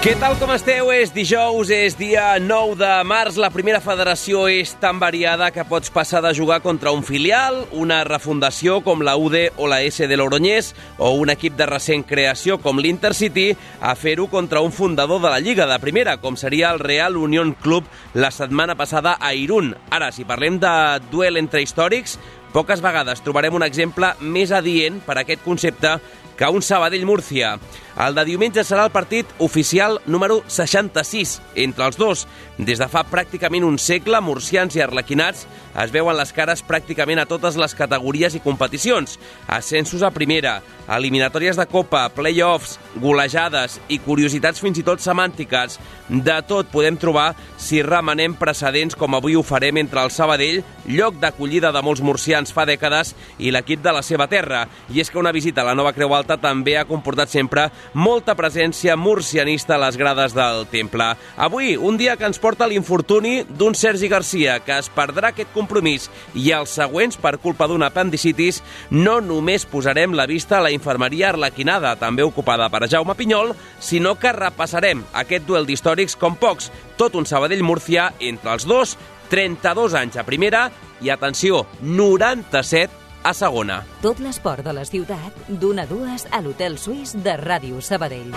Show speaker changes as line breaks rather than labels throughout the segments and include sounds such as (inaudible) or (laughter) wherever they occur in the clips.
Què tal com esteu? És dijous, és dia 9 de març. La primera federació és tan variada que pots passar de jugar contra un filial, una refundació com la UD o la S de Loroñés o un equip de recent creació com l'Intercity a fer-ho contra un fundador de la Lliga de Primera, com seria el Real Unión Club la setmana passada a Irún. Ara, si parlem de duel entre històrics, poques vegades trobarem un exemple més adient per a aquest concepte que un Sabadell-Múrcia. El de diumenge serà el partit oficial número 66 entre els dos. Des de fa pràcticament un segle, murcians i arlequinats es veuen les cares pràcticament a totes les categories i competicions. Ascensos a primera, eliminatòries de Copa, play-offs, golejades i curiositats fins i tot semàntiques. De tot podem trobar si remenem precedents com avui ho farem entre el Sabadell, lloc d'acollida de molts murcians fa dècades, i l'equip de la seva terra. I és que una visita a la nova Creu Alta també ha comportat sempre molta presència murcianista a les grades del temple. Avui, un dia que ens porta l'infortuni d'un Sergi Garcia, que es perdrà aquest compromís, i els següents per culpa d'una apendicitis, no només posarem la vista a la infermeria arlequinada, també ocupada per Jaume Pinyol, sinó que repassarem aquest duel d'històrics com pocs, tot un Sabadell-Múrcia entre els dos, 32 anys a primera i, atenció, 97 a segona.
Tot l'esport de la ciutat, d'una a dues a l'Hotel Suís de Ràdio Sabadell.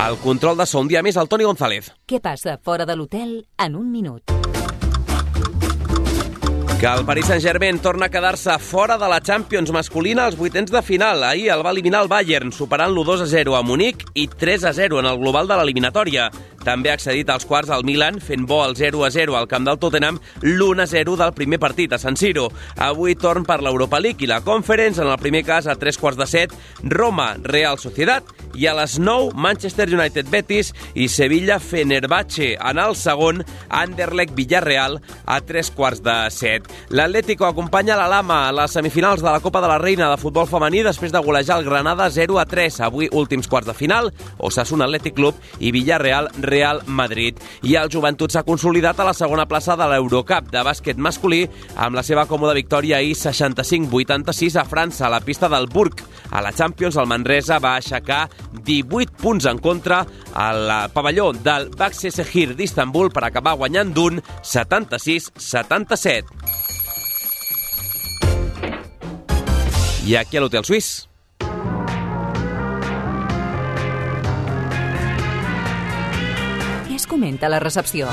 El control de so un dia més al Toni González.
Què passa fora de l'hotel en un minut?
Que el Paris Saint-Germain torna a quedar-se fora de la Champions masculina als vuitens de final. Ahir el va eliminar el Bayern, superant-lo 2 a 0 a Munic i 3 a 0 en el global de l'eliminatòria. També ha accedit als quarts al Milan, fent bo el 0 a 0 al camp del Tottenham, l'1 a 0 del primer partit a San Siro. Avui torn per l'Europa League i la Conference, en el primer cas a 3 quarts de 7, Roma, Real Sociedad, i a les 9, Manchester United Betis i Sevilla Fenerbahce. En el segon, Anderlecht Villarreal a 3 quarts de 7. L'Atlético acompanya la Lama a les semifinals de la Copa de la Reina de futbol femení després de golejar el Granada 0 a 3. Avui últims quarts de final, Osasuna Atlètic Club i Villarreal Real Madrid. I el Joventut s'ha consolidat a la segona plaça de l'Eurocup de bàsquet masculí amb la seva còmoda victòria ahir 65-86 a França, a la pista del Burg. A la Champions, el Manresa va aixecar 18 punts en contra al pavelló del Baxi Sehir d'Istanbul per acabar guanyant d'un 76-77. I aquí a l'Hotel Suís.
Comenta la recepció?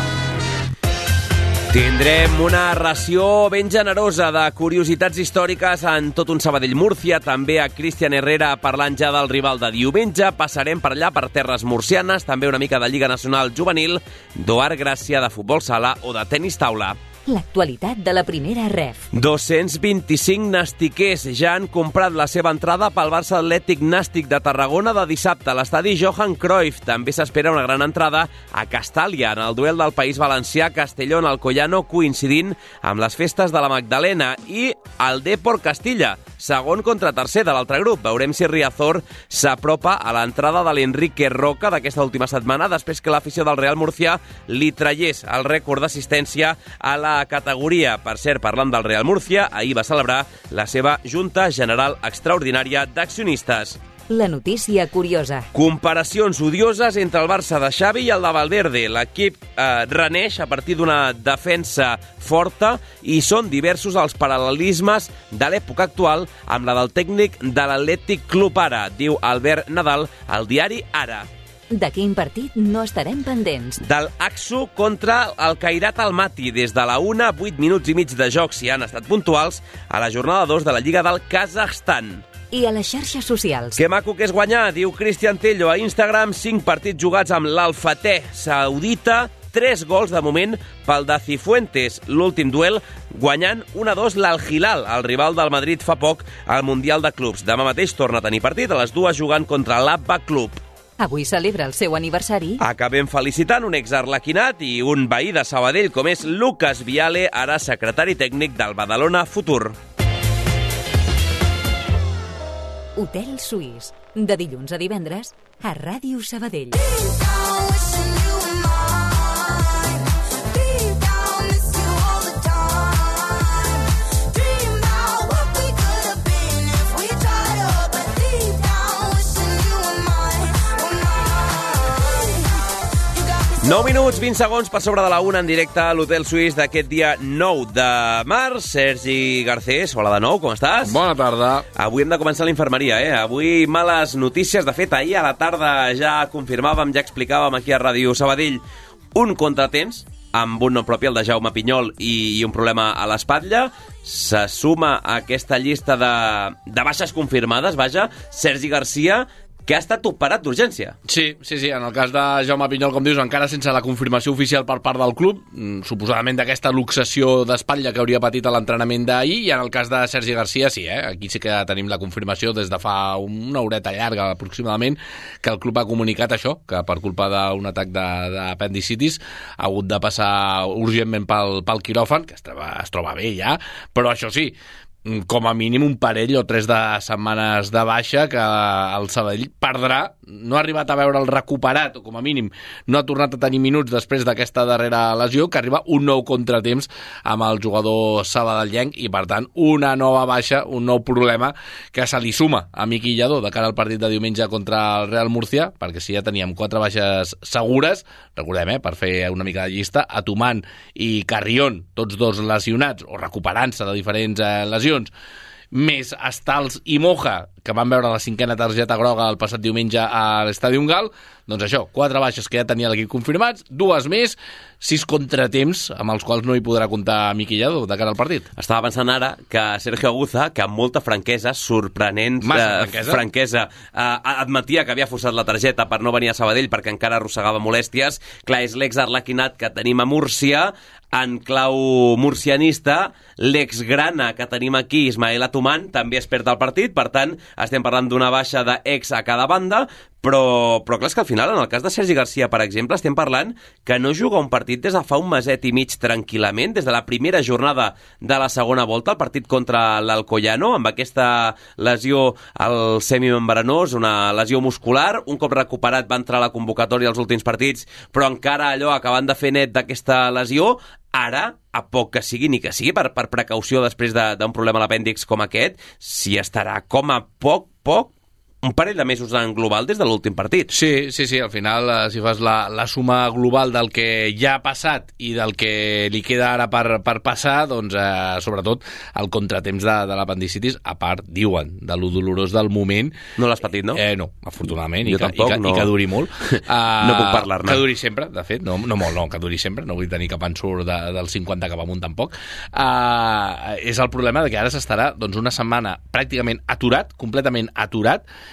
Tindrem una ració ben generosa de curiositats històriques en tot un Sabadell-Múrcia, també a Cristian Herrera parlant ja del rival de diumenge. Passarem per allà per terres murcianes, també una mica de Lliga Nacional Juvenil, d'Oar Gràcia, de futbol sala o de tennis taula.
L'actualitat de la primera ref.
225 nastiquers ja han comprat la seva entrada pel Barça Atlètic Nàstic de Tarragona de dissabte a l'estadi Johan Cruyff. També s'espera una gran entrada a Castàlia, en el duel del País Valencià Castellón Alcoyano, coincidint amb les festes de la Magdalena i el Depor Castilla, segon contra tercer de l'altre grup. Veurem si Riazor s'apropa a l'entrada de l'Enrique Roca d'aquesta última setmana, després que l'afició del Real Murcià li traiés el rècord d'assistència a la categoria. Per cert, parlant del Real Murcia, ahir va celebrar la seva Junta General Extraordinària d'Accionistes.
La notícia curiosa.
Comparacions odioses entre el Barça de Xavi i el de Valverde. L'equip eh, reneix a partir d'una defensa forta i són diversos els paral·lelismes de l'època actual amb la del tècnic de l'Atlètic Club Ara, diu Albert Nadal al diari Ara.
De quin partit no estarem pendents?
Del Axo contra el Cairat Almaty. Des de la 1, 8 minuts i mig de joc, si han estat puntuals, a la jornada 2 de la Lliga del Kazakhstan.
I a les xarxes socials.
Que maco que és guanyar, diu Cristian Tello a Instagram, 5 partits jugats amb l'Alfatè Saudita, 3 gols de moment pel de Cifuentes, l'últim duel guanyant 1-2 l'Algilal, el rival del Madrid fa poc al Mundial de Clubs. Demà mateix torna a tenir partit, a les dues jugant contra l'Abba Club.
Avui celebra el seu aniversari.
Acabem felicitant un exarlequinat i un veí de Sabadell com és Lucas Viale, ara secretari tècnic del Badalona Futur.
Hotel Suís, de dilluns a divendres, a Ràdio Sabadell.
Dream 9 minuts, 20 segons per sobre de la 1 en directe a l'Hotel Suís d'aquest dia 9 de març. Sergi Garcés, hola de nou, com estàs?
Bona tarda.
Avui hem de començar l'infermeria, eh? Avui males notícies. De fet, ahir a la tarda ja confirmàvem, ja explicàvem aquí a Ràdio Sabadell un contratemps amb un nom propi, el de Jaume Pinyol, i, i un problema a l'espatlla. Se suma a aquesta llista de, de baixes confirmades, vaja, Sergi Garcia, que ha estat operat d'urgència.
Sí, sí, sí. En el cas de Jaume Pinyol, com dius, encara sense la confirmació oficial per part del club, mm, suposadament d'aquesta luxació d'espatlla que hauria patit a l'entrenament d'ahir, i en el cas de Sergi Garcia, sí, eh? aquí sí que tenim la confirmació des de fa una horeta llarga, aproximadament, que el club ha comunicat això, que per culpa d'un atac d'apendicitis ha hagut de passar urgentment pel, pel quiròfan, que es troba, es troba bé ja, però això sí, com a mínim un parell o tres de setmanes de baixa que el Sabadell perdrà, no ha arribat a veure el recuperat, o com a mínim no ha tornat a tenir minuts després d'aquesta darrera lesió, que arriba un nou contratemps amb el jugador sabadellenc i per tant una nova baixa, un nou problema que se li suma a Miqui Lladó de cara al partit de diumenge contra el Real Murcia, perquè si ja teníem quatre baixes segures, recordem, eh, per fer una mica de llista, Atumant i Carrion, tots dos lesionats o recuperant-se de diferents eh, lesions, sancions més Estals i Moja, que van veure la cinquena targeta groga el passat diumenge a l'Estadi Gal, doncs això, quatre baixes que ja tenia l'equip confirmats, dues més, sis contratemps amb els quals no hi podrà comptar Miqui Lladó de cara al partit.
Estava pensant ara que Sergio Aguza, que amb molta franquesa, sorprenent
Massa eh, franquesa,
franquesa eh, admetia que havia forçat la targeta per no venir a Sabadell perquè encara arrossegava molèsties. Clar, és l'ex-arlequinat que tenim a Múrcia, en clau murcianista, l'ex-grana que tenim aquí, Ismael Atuman, també es perd el partit, per tant, estem parlant d'una baixa d'ex a cada banda, però, però clar, és que al final, en el cas de Sergi Garcia, per exemple, estem parlant que no juga un partit des de fa un meset i mig tranquil·lament, des de la primera jornada de la segona volta, el partit contra l'Alcoyano, amb aquesta lesió al semimembranós, una lesió muscular, un cop recuperat va entrar a la convocatòria als últims partits, però encara allò acabant de fer net d'aquesta lesió, ara, a poc que sigui, ni que sigui per, per precaució després d'un de, problema a l'apèndix com aquest, si estarà com a poc, poc, un parell de mesos en global des de l'últim partit.
Sí, sí, sí, al final, eh, si fas la, la suma global del que ja ha passat i del que li queda ara per, per passar, doncs, eh, sobretot, el contratemps de, de l'apendicitis, a part, diuen, de lo dolorós del moment...
No l'has patit, no?
Eh, no, afortunadament,
jo
i, que,
tampoc,
i, que,
no.
i que duri molt. Uh, (laughs)
no puc parlar-ne.
Que duri sempre, de fet, no, no molt, no, que duri sempre, no vull tenir cap ensurt de, dels 50 cap amunt tampoc. Uh, és el problema de que ara s'estarà doncs, una setmana pràcticament aturat, completament aturat,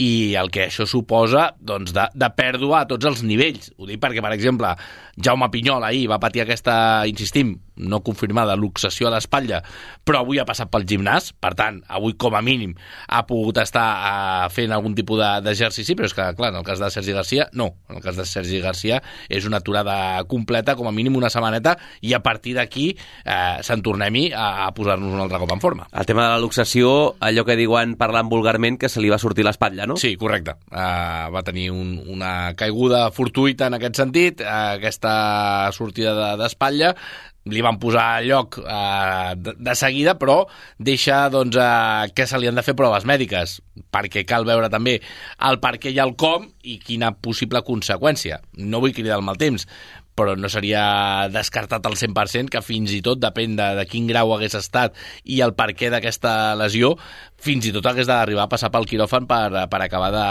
i el que això suposa doncs, de, de pèrdua a tots els nivells. Ho dic perquè, per exemple, Jaume Pinyol ahir va patir aquesta, insistim, no confirmada, luxació a l'espatlla, però avui ha passat pel gimnàs, per tant, avui com a mínim ha pogut estar uh, fent algun tipus d'exercici, però és que, clar, en el cas de Sergi Garcia, no. En el cas de Sergi Garcia és una aturada completa, com a mínim una setmaneta, i a partir d'aquí eh, se'n tornem-hi a, a posar-nos un altre cop en forma.
El tema de la luxació, allò que diuen parlant vulgarment, que se li va sortir l'espatlla, no?
Sí, correcte. Uh, va tenir un, una caiguda fortuita en aquest sentit, uh, aquesta sortida d'espatlla, de, li van posar lloc eh, de, de seguida, però deixa doncs, eh, que se li han de fer proves mèdiques, perquè cal veure també el per què i el com i quina possible conseqüència. No vull cridar el mal temps, però no seria descartat al 100% que fins i tot depèn de, de quin grau hagués estat i el per què d'aquesta lesió fins i tot hagués d'arribar a passar pel quiròfan per, per acabar de,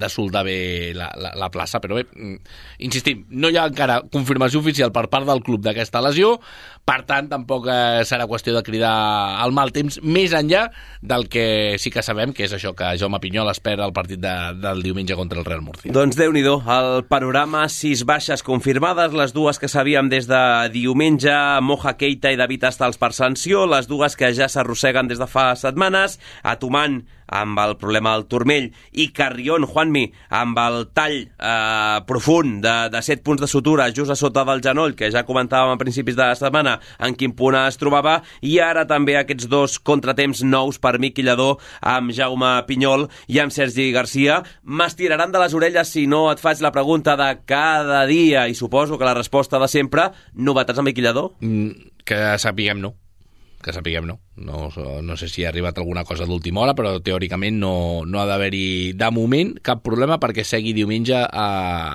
de soldar bé la, la, la plaça. Però bé, mm, insistim, no hi ha encara confirmació oficial per part del club d'aquesta lesió, per tant, tampoc eh, serà qüestió de cridar al mal temps, més enllà del que sí que sabem, que és això, que Jaume Pinyol espera el partit de, del diumenge contra el Real Murcia.
Doncs déu nhi el panorama, sis baixes confirmades, les dues que sabíem des de diumenge, Moja Keita i David Astals per sanció, les dues que ja s'arrosseguen des de fa setmanes, Atuman amb el problema del turmell i Carrion, Juanmi, amb el tall eh, profund de, de 7 punts de sutura just a sota del genoll, que ja comentàvem a principis de la setmana en quin punt es trobava, i ara també aquests dos contratemps nous per Miqui Lledó amb Jaume Pinyol i amb Sergi Garcia. M'estiraran de les orelles si no et faig la pregunta de cada dia, i suposo que la resposta de sempre, novetats amb Miqui Lledó?
Mm, que sapiguem no que sapiguem no. No, no sé si ha arribat alguna cosa d'última hora, però teòricament no, no ha d'haver-hi, de moment, cap problema perquè segui diumenge a,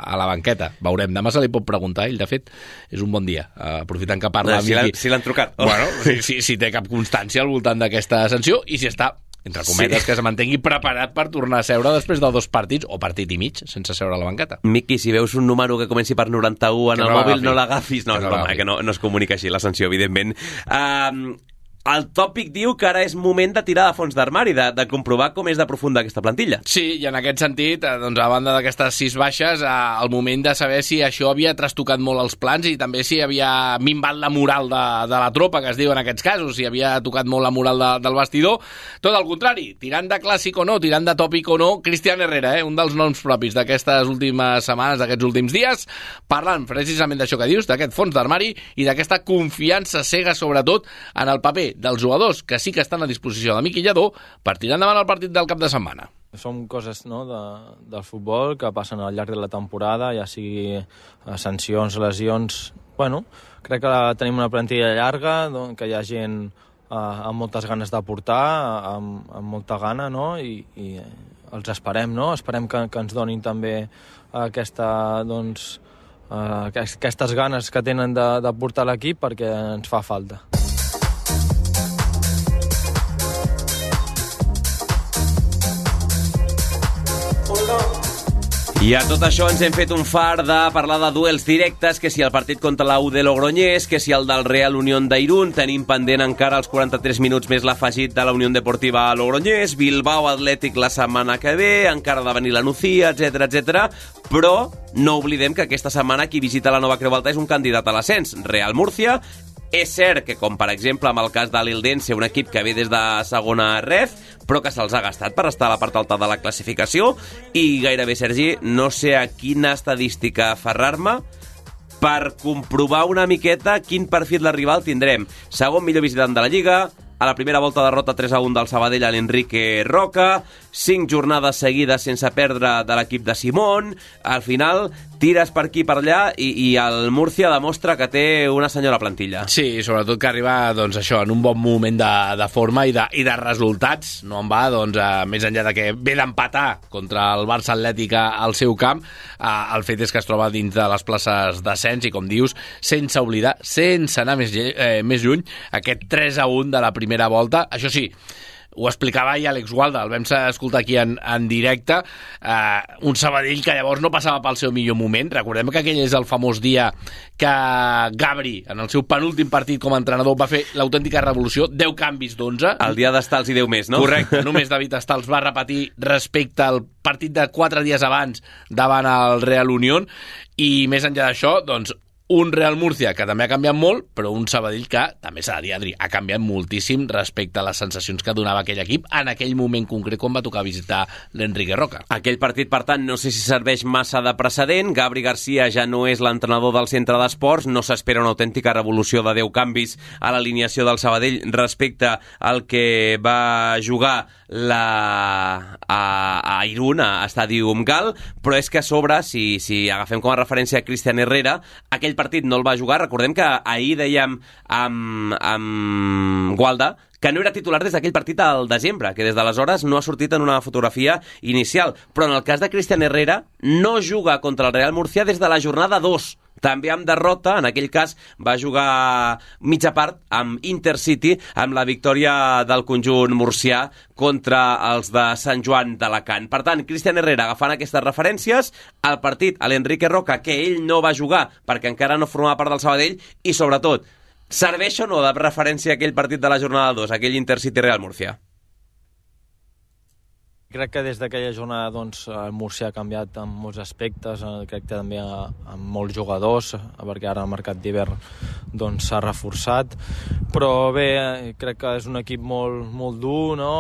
a la banqueta. Veurem, demà se li pot preguntar, ell, de fet, és un bon dia, aprofitant que parla...
No, si l'han si trucat.
Bueno, (laughs) si, si, si té cap constància al voltant d'aquesta sanció i si està entre cometes, sí. que es mantengui preparat per tornar a seure després de dos partits, o partit i mig, sense seure a la banqueta.
Miqui, si veus un número que comenci per 91 en que el no mòbil, no l'agafis. No, que no, que no, no es comunica així la sanció, evidentment. Uh, el tòpic diu que ara és moment de tirar de fons d'armari, de, de comprovar com és de profunda aquesta plantilla.
Sí, i en aquest sentit, eh, doncs, a banda d'aquestes sis baixes, eh, el moment de saber si això havia trastocat molt els plans i també si havia minvat la moral de, de la tropa, que es diu en aquests casos, si havia tocat molt la moral de, del vestidor. Tot el contrari, tirant de clàssic o no, tirant de tòpic o no, Cristian Herrera, eh, un dels noms propis d'aquestes últimes setmanes, d'aquests últims dies, parlant precisament d'això que dius, d'aquest fons d'armari i d'aquesta confiança cega, sobretot, en el paper dels jugadors que sí que estan a disposició de Miqui Lledó per tirar endavant el partit del cap de setmana.
Són coses no, de, del futbol que passen al llarg de la temporada, ja sigui eh, sancions, lesions... Bueno, crec que tenim una plantilla llarga, que hi ha gent eh, amb moltes ganes de portar, amb, amb molta gana, no? I, i els esperem, no? Esperem que, que ens donin també aquesta, doncs, eh, aquestes ganes que tenen de, de portar l'equip perquè ens fa falta.
I a tot això ens hem fet un far de parlar de duels directes, que si el partit contra la U de Logroñés, que si el del Real Unión d'Irún, tenim pendent encara els 43 minuts més l'afegit de la Unió Deportiva a Logroñés, Bilbao Atlètic la setmana que ve, encara de venir la Nucía, etc etc. però no oblidem que aquesta setmana qui visita la Nova Creu Alta és un candidat a l'ascens, Real Múrcia, és cert que, com per exemple amb el cas de l'Ildense, un equip que ve des de segona ref, però que se'ls ha gastat per estar a la part alta de la classificació, i gairebé, Sergi, no sé a quina estadística aferrar-me, per comprovar una miqueta quin perfil de rival tindrem. Segon millor visitant de la Lliga, a la primera volta derrota 3 a 1 del Sabadell a l'Enrique Roca, 5 jornades seguides sense perdre de l'equip de Simón, al final tires per aquí per allà i, i el Múrcia demostra que té una senyora plantilla.
Sí, sobretot que arriba doncs, això en un bon moment de, de forma i de, i de resultats. No en va, doncs, eh, més enllà de que ve d'empatar contra el Barça Atlètica al seu camp, eh, el fet és que es troba dins de les places d'ascens i, com dius, sense oblidar, sense anar més, eh, més lluny, aquest 3 a 1 de la primera volta. Això sí, ho explicava ahir Àlex Gualda, el vam escoltar aquí en, en directe, eh, un Sabadell que llavors no passava pel seu millor moment. Recordem que aquell és el famós dia que Gabri, en el seu penúltim partit com a entrenador, va fer l'autèntica revolució, 10 canvis d'11.
El dia d'Estals i 10 més, no?
Correcte, (laughs) només David Estals va repetir respecte al partit de 4 dies abans davant el Real Unión, i més enllà d'això, doncs, un Real Murcia que també ha canviat molt, però un Sabadell que, també s'ha de dir, Adri, ha canviat moltíssim respecte a les sensacions que donava aquell equip en aquell moment concret quan va tocar visitar l'Enrique Roca.
Aquell partit, per tant, no sé si serveix massa de precedent. Gabri Garcia ja no és l'entrenador del centre d'esports, no s'espera una autèntica revolució de 10 canvis a l'alineació del Sabadell respecte al que va jugar la, a, a Irún, a Estadium Gal, però és que a sobre, si, si agafem com a referència a Cristian Herrera, aquell partit no el va jugar. Recordem que ahir dèiem amb, amb Gualda que no era titular des d'aquell partit al desembre, que des d'aleshores no ha sortit en una fotografia inicial. Però en el cas de Cristian Herrera, no juga contra el Real Murcia des de la jornada 2 també amb derrota, en aquell cas va jugar mitja part amb Intercity, amb la victòria del conjunt murcià contra els de Sant Joan d'Alacant. Per tant, Cristian Herrera agafant aquestes referències, al partit a l'Enrique Roca, que ell no va jugar perquè encara no formava part del Sabadell, i sobretot, serveix o no de referència a aquell partit de la jornada 2, aquell Intercity Real Murcia?
Crec que des d'aquella jornada doncs, el Murcia ha canviat en molts aspectes, eh, crec que també amb molts jugadors, perquè ara el mercat d'hivern s'ha doncs, reforçat, però bé, eh, crec que és un equip molt, molt dur, no?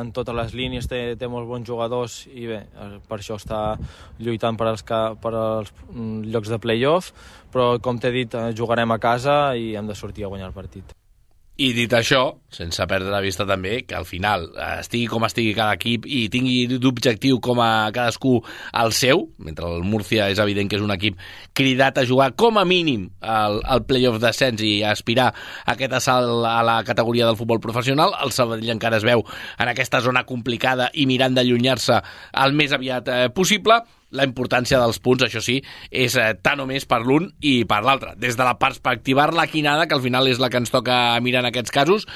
en totes les línies té, té molts bons jugadors i bé, eh, per això està lluitant per als, per als mm, llocs de play-off, però com t'he dit, jugarem a casa i hem de sortir a guanyar el partit.
I dit això, sense perdre de vista també que al final estigui com estigui cada equip i tingui d'objectiu com a cadascú el seu, mentre el Múrcia és evident que és un equip cridat a jugar com a mínim al, al playoff d'ascens i a aspirar a aquest assalt a la categoria del futbol professional, el Sabadell encara es veu en aquesta zona complicada i mirant d'allunyar-se el més aviat eh, possible, la importància dels punts, això sí, és eh, tant o més per l'un i per l'altre. Des de la perspectiva arlequinada, que al final és la que ens toca mirar en aquests casos,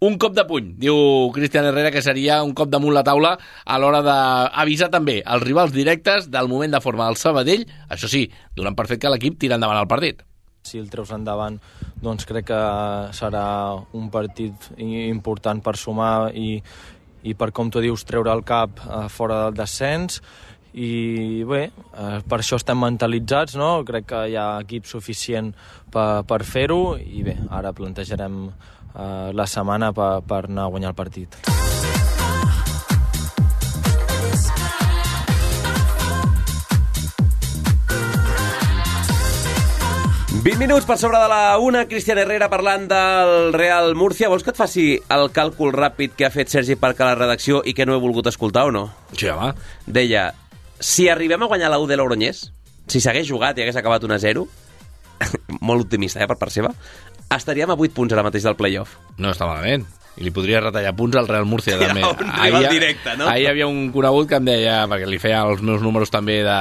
un cop de puny, diu Cristian Herrera, que seria un cop damunt la taula a l'hora d'avisar també els rivals directes del moment de forma del Sabadell, això sí, donant per fet que l'equip tira endavant el partit.
Si el treus endavant, doncs crec que serà un partit important per sumar i, i per, com tu dius, treure el cap eh, fora del descens i bé, eh, per això estem mentalitzats, no? crec que hi ha equip suficient per, per fer-ho i bé, ara plantejarem eh, la setmana per, per anar a guanyar el partit.
...20 minuts per sobre de la una, Cristian Herrera parlant del Real Murcia. Vols que et faci el càlcul ràpid que ha fet Sergi Parc a la redacció i que no he volgut escoltar o no?
Sí, home.
Deia, si arribem a guanyar la U de l'Obronyès, si s'hagués jugat i hagués acabat 1 a 0, (laughs) molt optimista, eh, per part seva, estaríem a 8 punts ara mateix del playoff.
No està malament i li podria retallar punts al Real Murcia també.
rival directe, no?
Ahir hi havia un conegut que em deia, perquè li feia els meus números també de,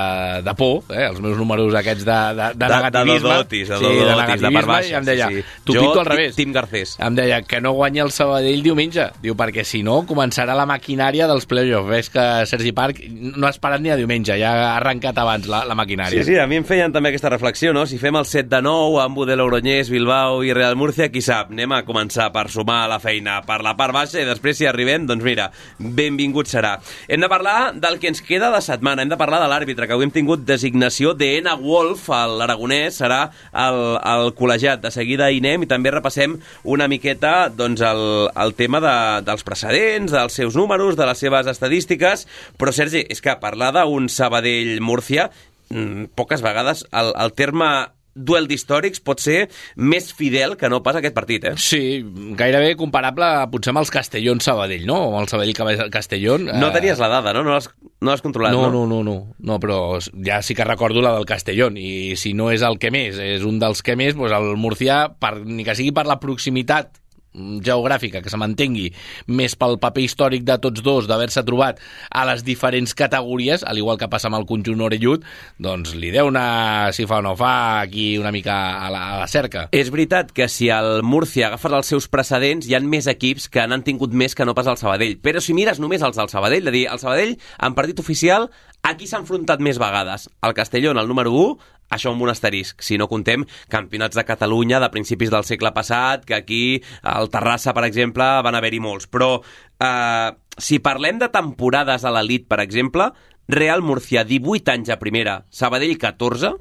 de por, eh? els meus números aquests de, de, de,
De-
negativisme.
de dodotis, de
sí, de
dodotis, de
negativisme,
part baixa,
i em deia,
sí, sí.
t'ho pinto al revés.
Tim Garcés.
Em deia que no guanya el Sabadell diumenge. Diu, perquè si no, començarà la maquinària dels playoffs. Ves que Sergi Parc no ha esperat ni a diumenge, ja ha arrencat abans la, la maquinària.
Sí, sí, a mi em feien també aquesta reflexió, no? Si fem el 7 de 9 amb Budel Oroñés, Bilbao i Real Murcia, qui sap, anem a començar per sumar la feina per la part baixa i després si arribem, doncs mira, benvingut serà. Hem de parlar del que ens queda de setmana, hem de parlar de l'àrbitre, que avui hem tingut designació d'Ena Wolf, l'aragonès, serà el, el col·legiat. De seguida hi anem i també repassem una miqueta doncs, el, el tema de, dels precedents, dels seus números, de les seves estadístiques, però Sergi, és que parlar d'un Sabadell-Múrcia mm, poques vegades el, el terme duel d'històrics pot ser més fidel que no pas aquest partit, eh?
Sí, gairebé comparable potser amb els Castellón-Sabadell, no? O amb el Sabadell-Castellón.
No tenies la dada, no? No l'has no l'has controlat, no?
no, no, no, no, no, però ja sí que recordo la del Castellón, i si no és el que més, és un dels que més, doncs el Murcià, per, ni que sigui per la proximitat geogràfica, que se mantengui més pel paper històric de tots dos, d'haver-se trobat a les diferents categories, al igual que passa amb el conjunt orellut, doncs li deu una, si fa o no fa, aquí una mica a la, a la cerca.
És veritat que si el Múrcia agafes els seus precedents, hi han més equips que n'han tingut més que no pas el Sabadell. Però si mires només els del Sabadell, de dir, el Sabadell, en partit oficial, aquí s'ha enfrontat més vegades. El Castellón, el número 1, això amb un asterisc, si no contem campionats de Catalunya de principis del segle passat, que aquí, al Terrassa, per exemple, van haver-hi molts. Però eh, si parlem de temporades a l'elit, per exemple, Real Murcia, 18 anys a primera, Sabadell, 14,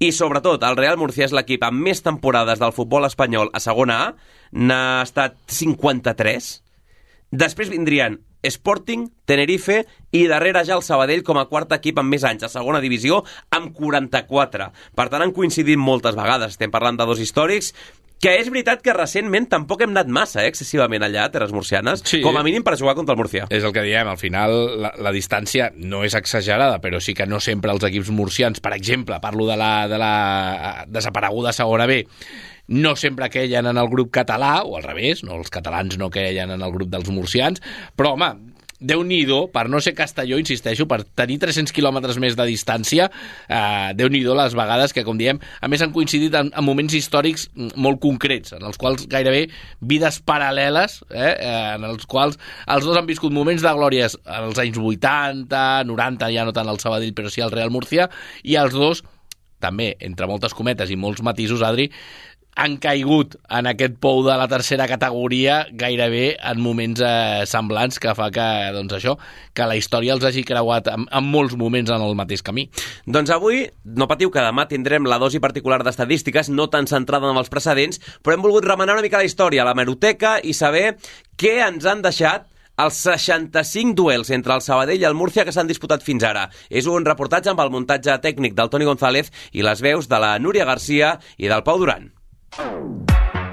i sobretot el Real Murcia és l'equip amb més temporades del futbol espanyol a segona A, n'ha estat 53. Després vindrien Sporting, Tenerife i darrere ja el Sabadell com a quart equip amb més anys a segona divisió amb 44. Per tant, han coincidit moltes vegades. Estem parlant de dos històrics que és veritat que recentment tampoc hem anat massa, eh, excessivament allà, a Terres Murcianes,
Sí.
com a mínim per jugar contra el Murcia.
És el que diem, al final la, la distància no és exagerada, però sí que no sempre els equips murcians, per exemple, parlo de la, de la desapareguda segona B, no sempre queien en el grup català, o al revés, no, els catalans no queien en el grup dels murcians, però home, déu nhi per no ser Castelló, insisteixo, per tenir 300 quilòmetres més de distància, eh, déu nhi les vegades que, com diem, a més han coincidit en, en moments històrics molt concrets, en els quals gairebé vides paral·leles, eh, eh, en els quals els dos han viscut moments de glòries als anys 80, 90, ja no tant al Sabadell, però sí al Real Murcia, i els dos també, entre moltes cometes i molts matisos, Adri, han caigut en aquest pou de la tercera categoria gairebé en moments eh, semblants que fa que, doncs això, que la història els hagi creuat en, en molts moments en el mateix camí.
Doncs avui, no patiu que demà tindrem la dosi particular d'estadístiques, no tan centrada en els precedents, però hem volgut remenar una mica la història, la meroteca, i saber què ens han deixat els 65 duels entre el Sabadell i el Múrcia que s'han disputat fins ara. És un reportatge amb el muntatge tècnic del Toni González i les veus de la Núria Garcia i del Pau Duran.
El Real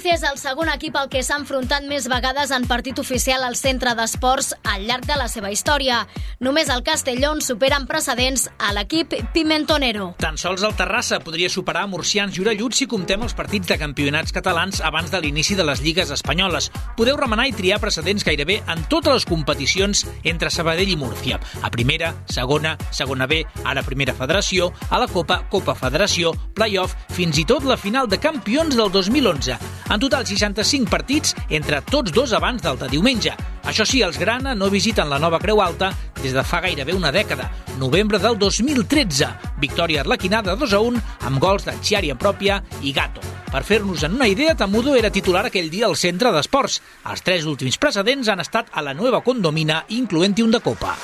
Murcia és el segon equip al que s'ha enfrontat més vegades en partit oficial al centre d'esports al llarg de la seva història. Només el Castellón supera en precedents a l'equip Pimentonero.
Tan sols el Terrassa podria superar Murcians i Orelluts si comptem els partits de campionats catalans abans de l'inici de les lligues espanyoles. Podeu remenar i triar precedents gairebé en totes les competicions entre Sabadell i Múrcia. A primera, segona, segona B, ara primera federació, a la Copa, Copa Federació, playoff, fins i tot la final de campions del 2011 2011. En total, 65 partits entre tots dos abans del de diumenge. Això sí, els Grana no visiten la nova Creu Alta des de fa gairebé una dècada, novembre del 2013. Victòria arlequinada 2 a 1 amb gols de Chiari en pròpia i Gato. Per fer-nos en una idea, Tamudo era titular aquell dia al centre d'esports. Els tres últims precedents han estat a la nova condomina, incloent-hi un de Copa.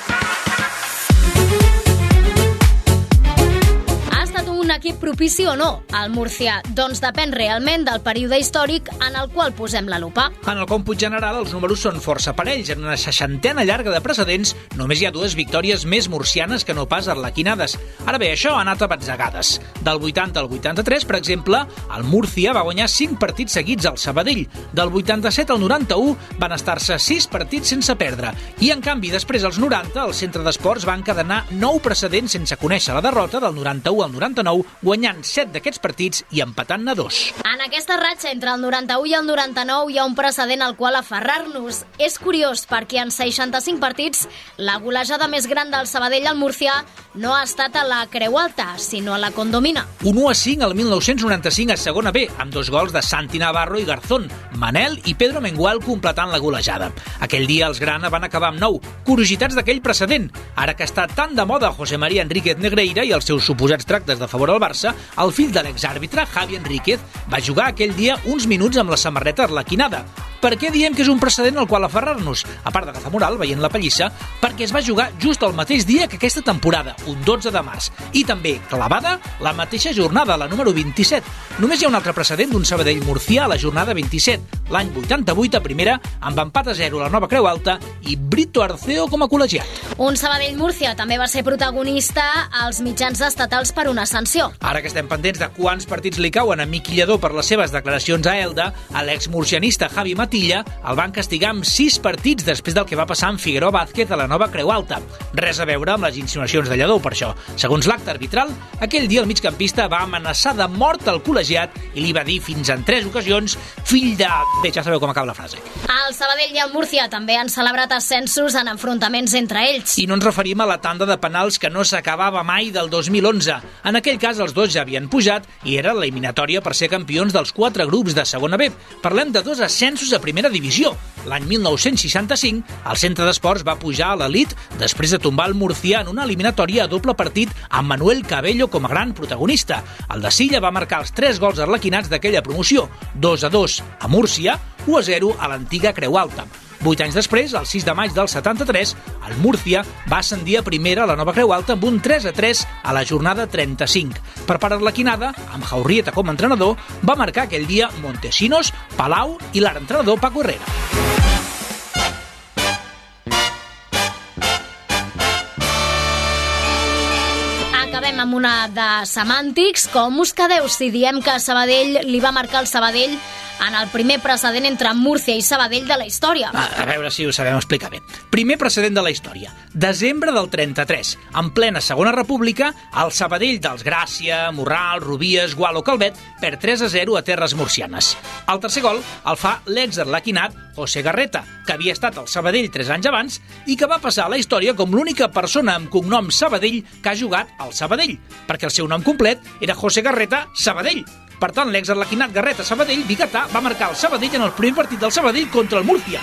Propici o no al Murcià? Doncs depèn realment del període històric en el qual posem la lupa.
En el còmput general, els números són força parells. En una seixantena llarga de precedents, només hi ha dues victòries més murcianes que no pas arlequinades. Ara bé, això ha anat a batzegades. Del 80 al 83, per exemple, el Murcia va guanyar 5 partits seguits al Sabadell. Del 87 al 91 van estar-se 6 partits sense perdre. I, en canvi, després als 90, el centre d'esports va encadenar 9 precedents sense conèixer la derrota del 91 al 99 99, guanyant 7 d'aquests partits i empatant-ne dos.
En aquesta ratxa entre el 91 i el 99 hi ha un precedent al qual aferrar-nos. És curiós perquè en 65 partits la golejada més gran del Sabadell al Murcià no ha estat a la Creu Alta, sinó a la Condomina.
Un 1 a 5 al 1995 a segona B, amb dos gols de Santi Navarro i Garzón, Manel i Pedro Mengual completant la golejada. Aquell dia els Grana van acabar amb 9. Curiositats d'aquell precedent. Ara que està tan de moda José María Enríquez Negreira i els seus suposats tractes de favor favor al Barça, el fill de l'exàrbitre, Javi Enríquez, va jugar aquell dia uns minuts amb la samarreta arlequinada. Per què diem que és un precedent al qual aferrar-nos? A part de moral, veient la pallissa, perquè es va jugar just el mateix dia que aquesta temporada, un 12 de març. I també, clavada, la mateixa jornada, la número 27. Només hi ha un altre precedent d'un Sabadell Murcià a la jornada 27, l'any 88 a primera, amb empat a 0 a la nova Creu Alta i Brito Arceo com a col·legiat.
Un Sabadell Murcia també va ser protagonista als mitjans estatals per una sanció.
Ara que estem pendents de quants partits li cauen a Miqui Lledó per les seves declaracions a Elda, l'ex-murcianista Javi Mat Matilla el van castigar amb sis partits després del que va passar amb Figueroa Vázquez a la nova Creu Alta. Res a veure amb les insinuacions de Lledó, per això. Segons l'acte arbitral, aquell dia el migcampista va amenaçar de mort al col·legiat i li va dir fins en tres ocasions fill de... Bé, ja sabeu com acaba la frase.
El Sabadell i el Múrcia també han celebrat ascensos en enfrontaments entre ells.
I no ens referim a la tanda de penals que no s'acabava mai del 2011. En aquell cas, els dos ja havien pujat i era l'eliminatòria per ser campions dels quatre grups de segona B. Parlem de dos ascensos de primera divisió. L'any 1965, el centre d'esports va pujar a l'elit després de tombar el Murcià en una eliminatòria a doble partit amb Manuel Cabello com a gran protagonista. El de Silla va marcar els tres gols arlequinats d'aquella promoció, 2 a 2 a Múrcia, 1 a 0 a l'antiga Creu Alta. Vuit anys després, el 6 de maig del 73, el Múrcia va ascendir a primera a la Nova Creu Alta amb un 3 a 3 a la jornada 35. Per part l'Equinada, amb Jaurrieta com a entrenador, va marcar aquell dia Montesinos, Palau i l'entrenador Paco Herrera.
acabem amb una de semàntics. Com us quedeu si diem que Sabadell li va marcar el Sabadell en el primer precedent entre Múrcia i Sabadell de la història.
A, a veure si ho sabem explicar bé. Primer precedent de la història. Desembre del 33. En plena Segona República, el Sabadell dels Gràcia, Morral, Rubies, Gualo Calvet per 3 a 0 a terres murcianes. El tercer gol el fa l'exarlequinat José Garreta, que havia estat al Sabadell 3 anys abans i que va passar a la història com l'única persona amb cognom Sabadell que ha jugat al Sabadell, perquè el seu nom complet era José Garreta Sabadell. Per tant, l'exarlequinat Garreta Sabadell, biguetà, va marcar el Sabadell en el primer partit del Sabadell contra el Múrcia.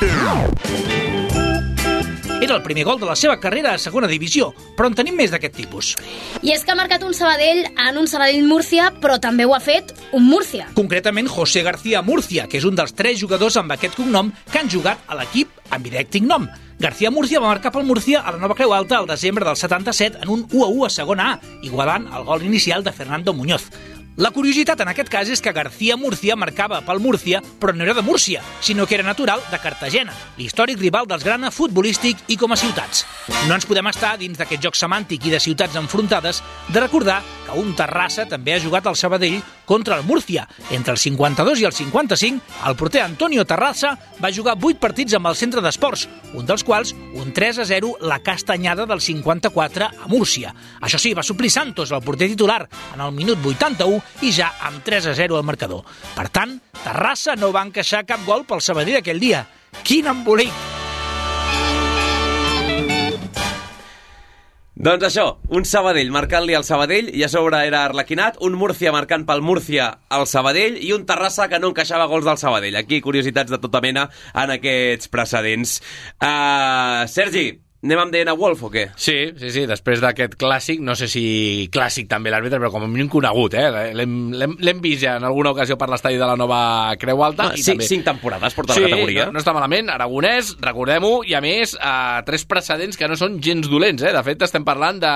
Era el primer gol de la seva carrera a segona divisió, però en tenim més d'aquest tipus.
I és que ha marcat un Sabadell en un Sabadell-Múrcia, però també ho ha fet un Múrcia.
Concretament, José García Murcia, que és un dels tres jugadors amb aquest cognom que han jugat a l'equip amb idèctic nom. García Murcia va marcar pel Murcia a la Nova Creu Alta al desembre del 77 en un 1 a 1 a segona A, igualant el gol inicial de Fernando Muñoz. La curiositat en aquest cas és que García Murcia marcava pel Múrcia, però no era de Múrcia, sinó que era natural de Cartagena, l'històric rival dels grana futbolístic i com a ciutats. No ens podem estar, dins d'aquest joc semàntic i de ciutats enfrontades, de recordar que un Terrassa també ha jugat al Sabadell contra el Múrcia. Entre el 52 i el 55, el porter Antonio Terrassa va jugar 8 partits amb el centre d'esports, un dels quals un 3 a 0 la castanyada del 54 a Múrcia. Això sí, va suplir Santos, el porter titular, en el minut 81 i ja amb 3 a 0 al marcador. Per tant, Terrassa no va encaixar cap gol pel Sabadell aquell dia. Quin embolic!
Doncs això, un Sabadell marcant-li al Sabadell i a sobre era Arlequinat, un Múrcia marcant pel Múrcia al Sabadell i un Terrassa que no encaixava gols del Sabadell. Aquí curiositats de tota mena en aquests precedents. Uh, Sergi, Anem amb DNA Wolf o què?
Sí, sí, sí, després d'aquest clàssic, no sé si clàssic també l'àrbitre, però com a mínim conegut, eh? L'hem vist ja en alguna ocasió per l'estadi de la nova Creu Alta.
Ah,
i
cinc,
també...
cinc temporades porta
sí,
la categoria.
No, no està malament, Aragonès, recordem-ho, i a més, eh, tres precedents que no són gens dolents, eh? De fet, estem parlant de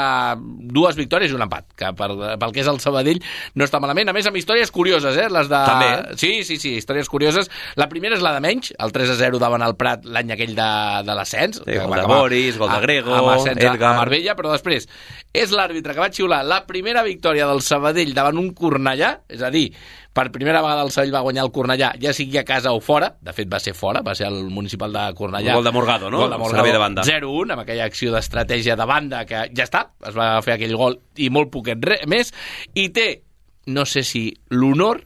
dues victòries i un empat, que per, pel que és el Sabadell no està malament. A més, amb històries curioses, eh? Les de...
També.
Sí, sí, sí, històries curioses. La primera és la de menys, el 3 a 0 davant el Prat l'any aquell de, de l'ascens.
Sí,
que va
de Boris, gol de Grego,
amb ascens
Edgar.
a Marbella, però després és l'àrbitre que va xiular la primera victòria del Sabadell davant un Cornellà, és a dir, per primera vegada el Sabadell va guanyar el Cornellà, ja sigui a casa o fora, de fet va ser fora, va ser el municipal de Cornellà.
Gol de Morgado, no?
Gol de Morgado,
de banda.
0-1, amb aquella acció d'estratègia de banda que ja està, es va fer aquell gol i molt poquet re, més, i té no sé si l'honor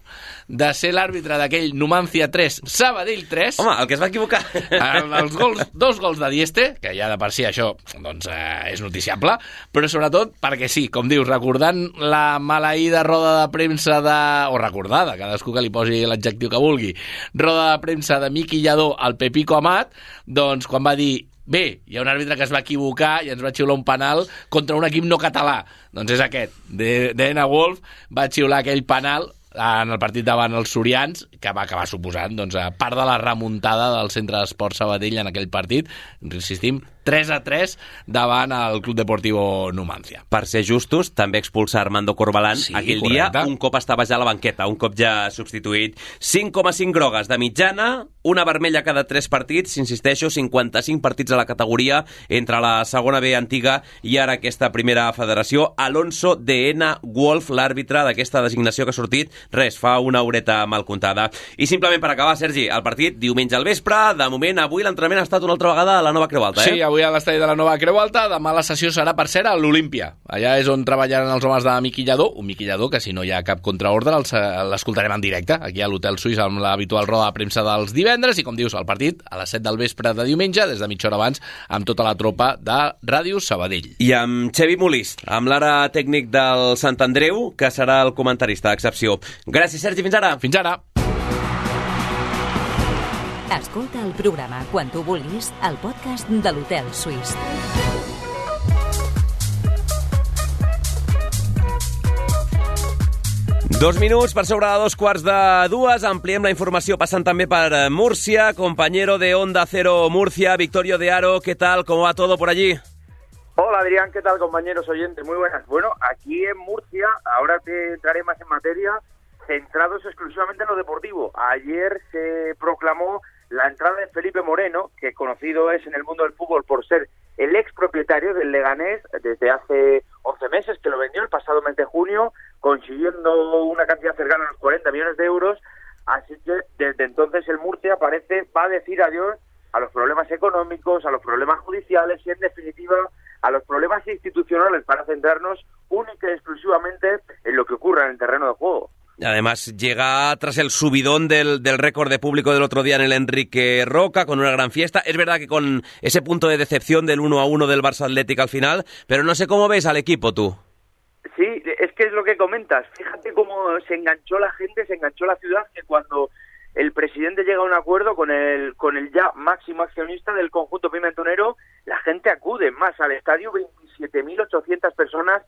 de ser l'àrbitre d'aquell Numancia 3, Sabadell 3,
Home, el que es va equivocar...
el, els gols, dos gols de Dieste, que ja de per si això doncs, eh, és noticiable, però sobretot perquè sí, com dius, recordant la maleïda roda de premsa de... o recordada, cadascú que li posi l'adjectiu que vulgui, roda de premsa de Miqui Lladó al Pepico Amat, doncs quan va dir Bé, hi ha un àrbitre que es va equivocar i ens va xiular un penal contra un equip no català. Doncs és aquest. De- Dena Wolf va xiular aquell penal en el partit davant els Sorians, que va acabar suposant doncs, a part de la remuntada del centre d'esport Sabadell en aquell partit, insistim, 3 a 3 davant el Club Deportivo Numancia.
Per ser justos, també expulsar Armando Corbalán
Sí,
aquell
correcte.
dia, un cop estava ja a la banqueta, un cop ja substituït. 5,5 grogues de mitjana, una vermella cada 3 partits, insisteixo, 55 partits a la categoria entre la segona B antiga i ara aquesta primera federació. Alonso de Ena Wolf, l'àrbitre d'aquesta designació que ha sortit, res, fa una horeta mal comptada. I simplement per acabar, Sergi, el partit diumenge al vespre, de moment avui l'entrenament ha estat una altra vegada a la nova Creu Alta, eh?
Sí, avui a l'estadi de la Nova Creu Alta, demà la sessió serà, per cert, a l'Olímpia. Allà és on treballaran els homes de Miqui Lladó, un Miqui Lladó que si no hi ha cap contraordre eh, l'escoltarem en directe, aquí a l'Hotel Suís amb l'habitual roda de premsa dels divendres i com dius, el partit a les 7 del vespre de diumenge, des de mitja hora abans, amb tota la tropa de Ràdio Sabadell.
I amb Xevi Molist, amb l'ara tècnic del Sant Andreu, que serà el comentarista d'excepció. Gràcies, Sergi, fins ara.
Fins ara!
Escolta el programa quan tu vulguis al podcast de l'Hotel Suís.
Dos minuts per sobre de dos quarts de dues. Ampliem la informació passant també per eh, Múrcia. Compañero de Onda Cero Murcia, Victorio de Aro, ¿qué tal? ¿Cómo va todo por allí?
Hola Adrián, ¿qué tal compañeros oyentes? Muy buenas. Bueno, aquí en Murcia, ahora te entraré más en materia, centrados exclusivamente en lo deportivo. Ayer se proclamó la entrada de Felipe Moreno, que conocido es en el mundo del fútbol por ser el ex propietario del Leganés desde hace 11 meses, que lo vendió el pasado mes de junio, consiguiendo una cantidad cercana a los 40 millones de euros Así que desde entonces el Murcia parece va a decir adiós a los problemas económicos, a los problemas judiciales y en definitiva a los problemas institucionales para centrarnos única y exclusivamente en lo que ocurra en el terreno de juego.
Además, llega tras el subidón del, del récord de público del otro día en el Enrique Roca, con una gran fiesta. Es verdad que con ese punto de decepción del 1 a 1 del Barça Atlético al final, pero no sé cómo ves al equipo tú.
Sí, es que es lo que comentas. Fíjate cómo se enganchó la gente, se enganchó la ciudad, que cuando el presidente llega a un acuerdo con el, con el ya máximo accionista del conjunto pimentonero, la gente acude más al estadio, 27.800 personas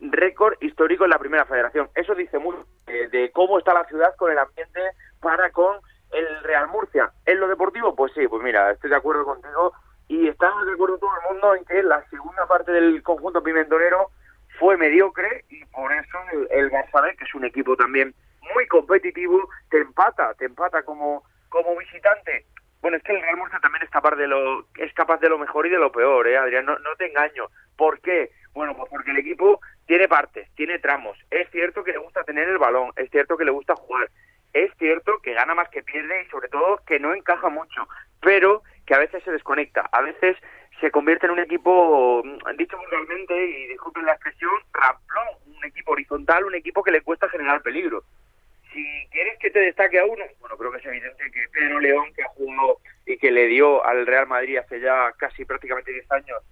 récord histórico en la primera federación. Eso dice mucho de, cómo está la ciudad con el ambiente para con el Real Murcia. En lo deportivo, pues sí, pues mira, estoy de acuerdo contigo y estamos de acuerdo todo el mundo en que la segunda parte del conjunto pimentonero fue mediocre y por eso el, el que es un equipo también muy competitivo, te empata, te empata como, como visitante. Bueno, es que el Real Murcia también es capaz de lo, es capaz de lo mejor y de lo peor, ¿eh, Adrián? No te engaño. ¿Por qué? Bueno, pues porque el equipo tiene partes, tiene tramos. Es cierto que le gusta tener el balón, es cierto que le gusta jugar, es cierto que gana más que pierde y sobre todo que no encaja mucho, pero que a veces se desconecta, a veces se convierte en un equipo, mm, dicho vulgarmente, y disculpen la expresión, ramplón, un equipo horizontal, un equipo que le cuesta generar peligro. Si quieres que te destaque a uno, bueno, creo que es evidente que Pedro León, que ha jugado y que le dio al Real Madrid hace ya casi prácticamente 10 años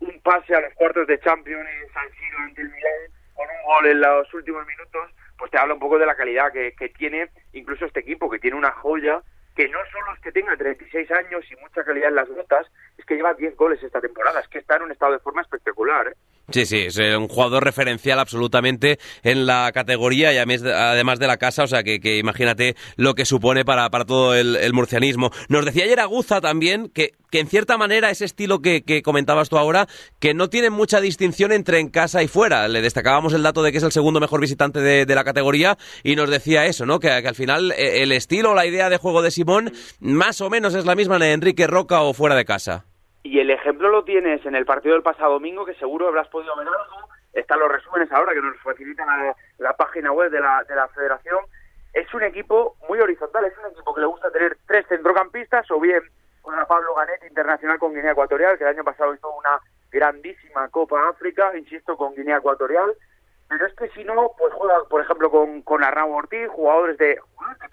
un pase a los cuartos de Champions en San Siro ante el Milán con un gol en los últimos minutos, pues te habla un poco de la calidad que, que tiene incluso este equipo, que tiene una joya que no solo es que tenga 36 años y mucha calidad en las botas, es que lleva 10 goles esta temporada, es que está en un estado de forma espectacular. ¿eh?
Sí, sí, es eh, un jugador referencial absolutamente en la categoría y además de la casa, o sea que, imagínate lo que supone para, para todo el, murcianismo. Nos decía ayer Aguza también que, que en cierta manera ese estilo que, que, comentabas tú ahora, que no tiene mucha distinción entre en casa y fuera. Le destacábamos el dato de que es el segundo mejor visitante de, la categoría y nos decía eso, ¿no? Que, al final eh, el estilo, la idea de juego de Más o menos es la misma en Enrique Roca o fuera de casa.
Y el ejemplo lo tienes en el partido del pasado domingo, que seguro habrás podido ver algo. Están los resúmenes ahora que nos facilitan la, página web de la, de la federación. Es un equipo muy horizontal, es un equipo que le gusta tener tres centrocampistas, o bien con Pablo Ganet, internacional con Guinea Ecuatorial, que el año pasado hizo una grandísima Copa África, insisto, con Guinea Ecuatorial. Pero es que si no, pues juega, por ejemplo, con, con Arnau Ortiz, jugadores de, jugadores de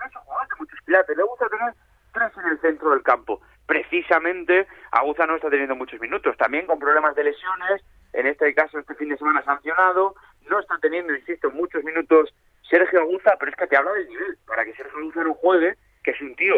de. Le gusta tener tres en el centro del campo precisamente Aguza no está teniendo muchos minutos, también con problemas de lesiones, en este caso este fin de semana sancionado, no está teniendo, insisto, muchos minutos Sergio Aguza, pero es que te habla del nivel, para que Sergio Aguza no juegue, que es un tío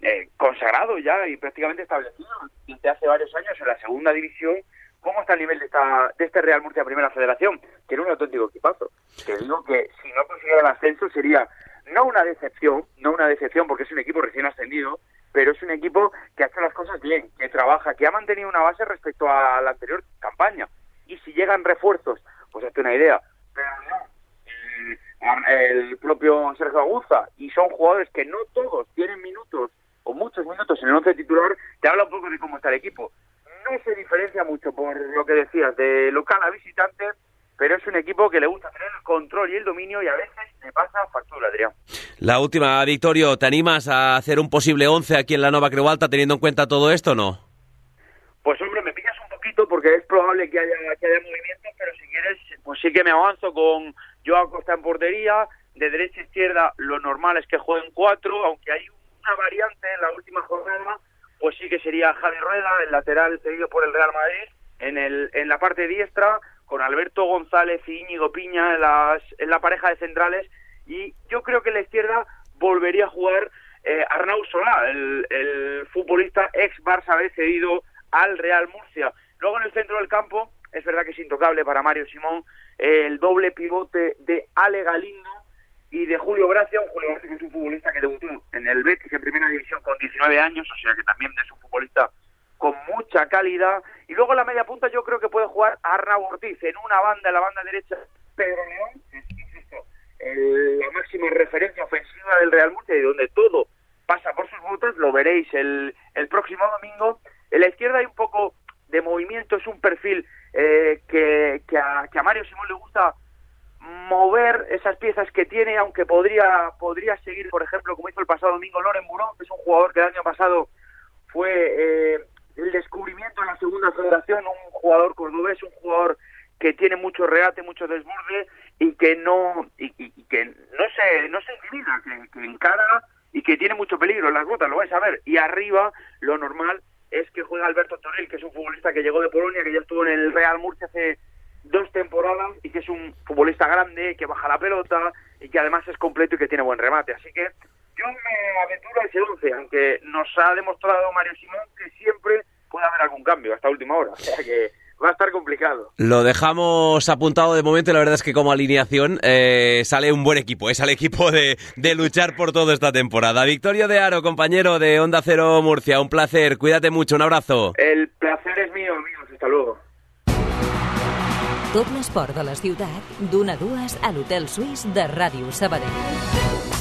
eh, consagrado ya y prácticamente establecido desde hace varios años en la segunda división, ¿cómo está el nivel de, esta, de este Real Murcia Primera Federación? Tiene un auténtico equipazo. Te digo que si no consiguiera el ascenso sería no una decepción, no una decepción porque es un equipo recién ascendido, pero es un equipo que hace las cosas bien, que trabaja, que ha mantenido una base respecto a la anterior campaña. Y si llegan refuerzos, pues hazte una idea. Pero no, el propio Sergio Aguza, y son jugadores que no todos tienen minutos o muchos minutos en el once titular, te habla un poco de cómo está el equipo. No se diferencia mucho por lo que decías, de local a visitante, pero es un equipo que le gusta tener el control y el dominio y a veces pasa factura, Adrián.
La última, Victorio, ¿te animas a hacer un posible 11 aquí en la Nova Creu Alta teniendo en cuenta todo esto o no?
Pues hombre, me pillas un poquito porque es probable que haya, que haya movimientos, pero si quieres, pues sí que me avanzo con Joao Costa en portería, de derecha a izquierda lo normal es que jueguen cuatro, aunque hay una variante en la última jornada, pues sí que sería Javi Rueda, el lateral seguido por el Real Madrid, en, el, en la parte diestra, con Alberto González y Íñigo Piña en, las, en la pareja de centrales y yo creo que en la izquierda volvería a jugar eh, Arnau Solá, el, el, futbolista ex Barça B cedido al Real Murcia. Luego en el centro del campo, es verdad que es intocable para Mario Simón, el doble pivote de Ale Galindo y de Julio Gracia, un Julio Gracia que es un futbolista que debutó en el Betis en primera división con 19 años, o sea que también es un futbolista con mucha calidad. Y luego en la media punta yo creo que puede jugar Arnau Ortiz en una banda, en la banda derecha, Pedro León, que es, insisto, el, la máxima referencia ofensiva del Real Murcia y donde todo pasa por sus botas, lo veréis el, el próximo domingo. En la izquierda hay un poco de movimiento, es un perfil eh, que, que, a, que a Mario Simón le gusta mover esas piezas que tiene, aunque podría podría seguir, por ejemplo, como hizo el pasado domingo Loren Burón, que es un jugador que el año pasado fue eh, el descubrimiento en la segunda federación, un jugador cordobés, un jugador que tiene mucho regate, mucho desborde y que no y, que no se no se intimida, que, que, encara y que tiene mucho peligro en las botas, lo vais a ver. Y arriba lo normal es que juega Alberto Torrell, que es un futbolista que llegó de Polonia, que ya estuvo en el Real Murcia hace dos temporadas y que es un futbolista grande, que baja la pelota y que además es completo y que tiene buen remate. Así que yo me aventuro a ese 11, aunque nos ha demostrado Mario Simón que siempre puede haber algún cambio hasta última hora. (laughs) O sea que va a estar complicado.
Lo dejamos apuntado de momento y la verdad es que como alineación eh, sale un buen equipo, es ¿eh? el equipo de, de, luchar por todo esta temporada. Victorio de Aro, compañero de Onda Cero Murcia, un placer, cuídate mucho, un abrazo.
El placer es mío, amigos, hasta luego.
Tot l'esport de la ciutat, d'una a dues a l'Hotel Suís de Ràdio Sabadell.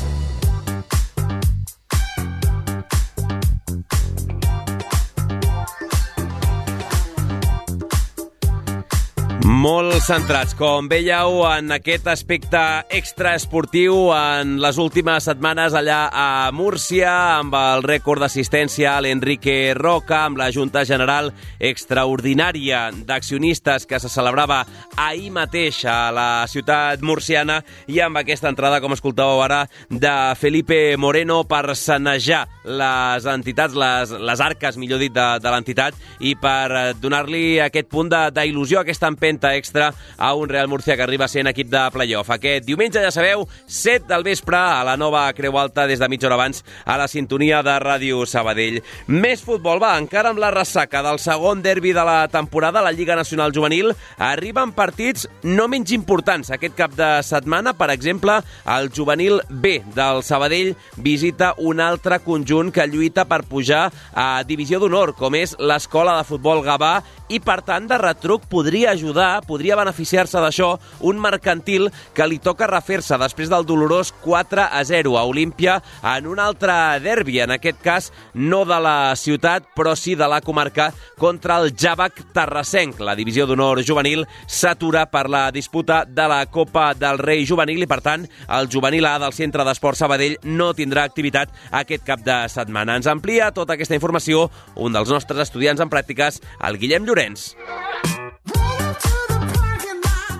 Molt centrats, com veieu, en aquest aspecte extraesportiu en les últimes setmanes allà a Múrcia, amb el rècord d'assistència a l'Enrique Roca, amb la Junta General Extraordinària d'Accionistes que se celebrava ahir mateix a la ciutat murciana i amb aquesta entrada, com escoltàveu ara, de Felipe Moreno per sanejar les entitats, les, les arques, millor dit, de, de l'entitat i per donar-li aquest punt d'il·lusió, aquesta empenta extra a un Real Murcia que arriba sent equip de playoff. Aquest diumenge, ja sabeu, 7 del vespre a la nova Creu Alta des de mitja hora abans a la sintonia de Ràdio Sabadell. Més futbol, va, encara amb la ressaca del segon derbi de la temporada a la Lliga Nacional Juvenil, arriben partits no menys importants. Aquest cap de setmana, per exemple, el juvenil B del Sabadell visita un altre conjunt que lluita per pujar a Divisió d'Honor, com és l'Escola de Futbol Gavà, i per tant de retruc podria ajudar podria beneficiar-se d'això un mercantil que li toca refer-se després del dolorós 4 a 0 a Olímpia en un altre derbi, en aquest cas no de la ciutat, però sí de la comarca, contra el Javac Terrassenc. La divisió d'honor juvenil s'atura per la disputa de la Copa del Rei Juvenil i, per tant, el juvenil A del Centre d'Esport Sabadell no tindrà activitat aquest cap de setmana. Ens amplia tota aquesta informació un dels nostres estudiants en pràctiques, el Guillem Llorenç.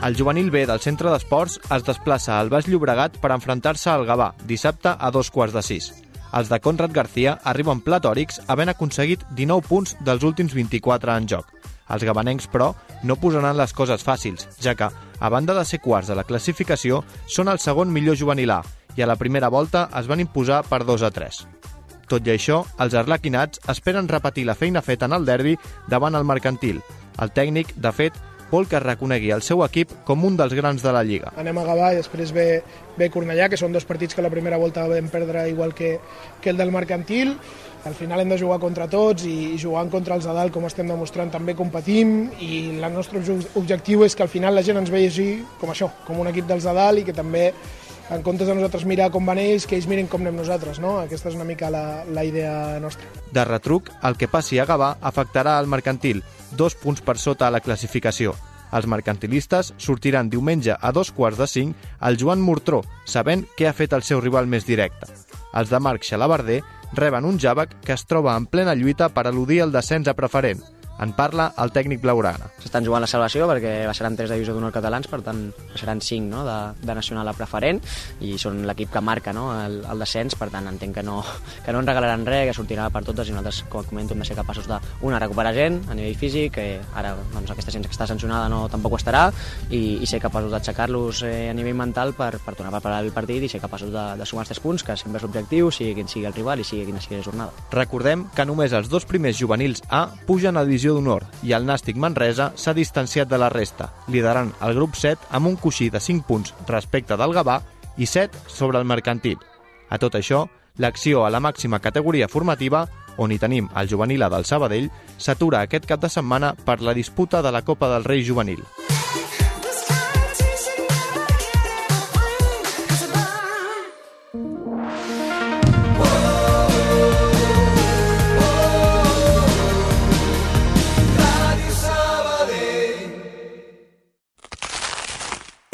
El juvenil B del centre d'esports es desplaça al Baix Llobregat per enfrontar-se al Gavà, dissabte a dos quarts de sis. Els de Conrad García arriben platòrics havent aconseguit 19 punts dels últims 24 en joc. Els gabanencs, però, no posaran les coses fàcils, ja que, a banda de ser quarts de la classificació, són el segon millor juvenil A i a la primera volta es van imposar per 2 a 3. Tot i això, els arlequinats esperen repetir la feina feta en el derbi davant el mercantil. El tècnic, de fet, vol que reconegui el seu equip com un dels grans de la Lliga.
Anem a Gavà i després ve, ve Cornellà, que són dos partits que la primera volta vam perdre igual que, que el del Mercantil. Al final hem de jugar contra tots i, i jugant contra els de dalt, com estem demostrant, també competim i el nostre objectiu és que al final la gent ens vegi com això, com un equip dels de dalt i que també en comptes de nosaltres mirar com van ells, que ells miren com anem nosaltres, no? Aquesta és una mica la, la idea nostra.
De retruc, el que passi a Gavà afectarà el mercantil, dos punts per sota a la classificació. Els mercantilistes sortiran diumenge a dos quarts de cinc al Joan Mortró, sabent què ha fet el seu rival més directe. Els de Marc Xalabarder reben un Jàvec que es troba en plena lluita per eludir el descens a preferent, en parla el tècnic blaugrana.
S'estan jugant la salvació perquè baixaran 3 de divisió d'honor catalans, per tant baixaran 5 no, de, de nacional a preferent i són l'equip que marca no, el, el descens, per tant entenc que no, que no ens regalaran res, que sortirà per totes i nosaltres, com comento, hem de ser capaços de, una, recuperar gent a nivell físic, que ara doncs, aquesta gent que està sancionada no tampoc ho estarà, i, i ser capaços d'aixecar-los eh, a nivell mental per, per tornar a preparar el partit i ser capaços de, de sumar els 3 punts, que sempre és l'objectiu, sigui quin sigui el rival i sigui quina sigui la jornada.
Recordem que només els dos primers juvenils A pugen a divisió divisió d'honor i el Nàstic Manresa s'ha distanciat de la resta, liderant el grup 7 amb un coixí de 5 punts respecte del Gavà i 7 sobre el Mercantil. A tot això, l'acció a la màxima categoria formativa, on hi tenim el juvenil del Sabadell, s'atura aquest cap de setmana per la disputa de la Copa del Rei Juvenil.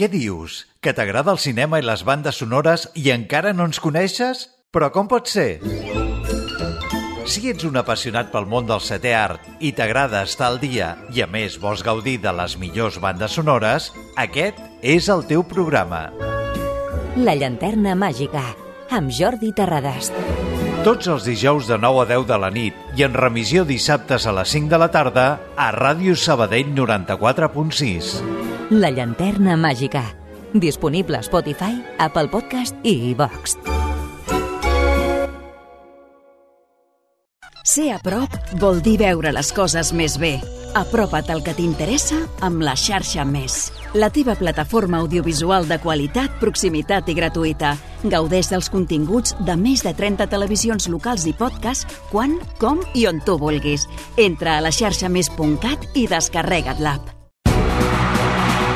Què dius? Que t'agrada el cinema i les bandes sonores i encara no ens coneixes? Però com pot ser? Si ets un apassionat pel món del setè art i t'agrada estar al dia i a més vols gaudir de les millors bandes sonores, aquest és el teu programa.
La llanterna màgica, amb Jordi Terradast.
Tots els dijous de 9 a 10 de la nit i en remissió dissabtes a les 5 de la tarda a Ràdio Sabadell 94.6.
La llanterna màgica. Disponible a Spotify, Apple Podcast i iVox.
Ser a prop vol dir veure les coses més bé. Apropa't al que t'interessa amb la xarxa Més. La teva plataforma audiovisual de qualitat, proximitat i gratuïta. Gaudeix dels continguts de més de 30 televisions locals i podcast quan, com i on tu vulguis. Entra a la xarxa més.cat i descarrega't l'app.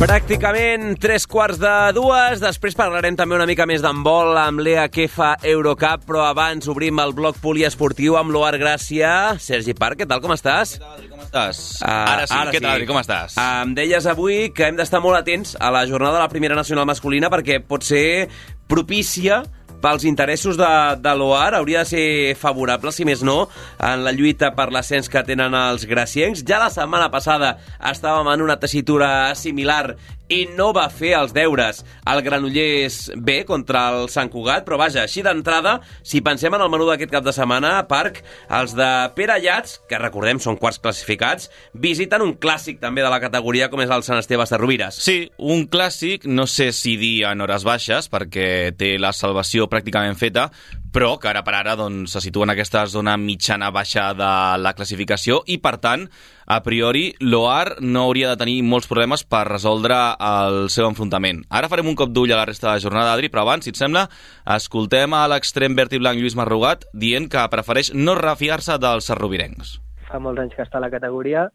Pràcticament tres quarts de dues. Després parlarem també una mica més d'handbol amb l'EA Kefa Eurocup, però abans obrim el bloc poliesportiu amb l'Oar Gràcia. Sergi Parc, què tal, com estàs?
Com estàs?
Uh,
ara sí, ara què tal, sí. com estàs?
Uh, em deies avui que hem d'estar molt atents a la jornada de la Primera Nacional Masculina perquè pot ser propícia pels interessos de, de l'OAR hauria de ser favorable, si més no, en la lluita per l'ascens que tenen els graciencs. Ja la setmana passada estàvem en una tessitura similar i no va fer els deures al Granollers B contra el Sant Cugat, però vaja, així d'entrada, si pensem en el menú d'aquest cap de setmana, Parc, els de Pere Llats, que recordem són quarts classificats, visiten un clàssic també de la categoria com és el Sant Esteve Sarrovires.
Sí, un clàssic, no sé si dir en hores baixes, perquè té la salvació pràcticament feta, però que ara per ara doncs, se situa en aquesta zona mitjana-baixa de la classificació i, per tant, a priori, l'OAR no hauria de tenir molts problemes per resoldre el seu enfrontament. Ara farem un cop d'ull a la resta de la jornada, Adri, però abans, si et sembla, escoltem a l'extrem verd i blanc Lluís Marrugat dient que prefereix no refiar-se dels serrovirencs.
Fa molts anys que està a la categoria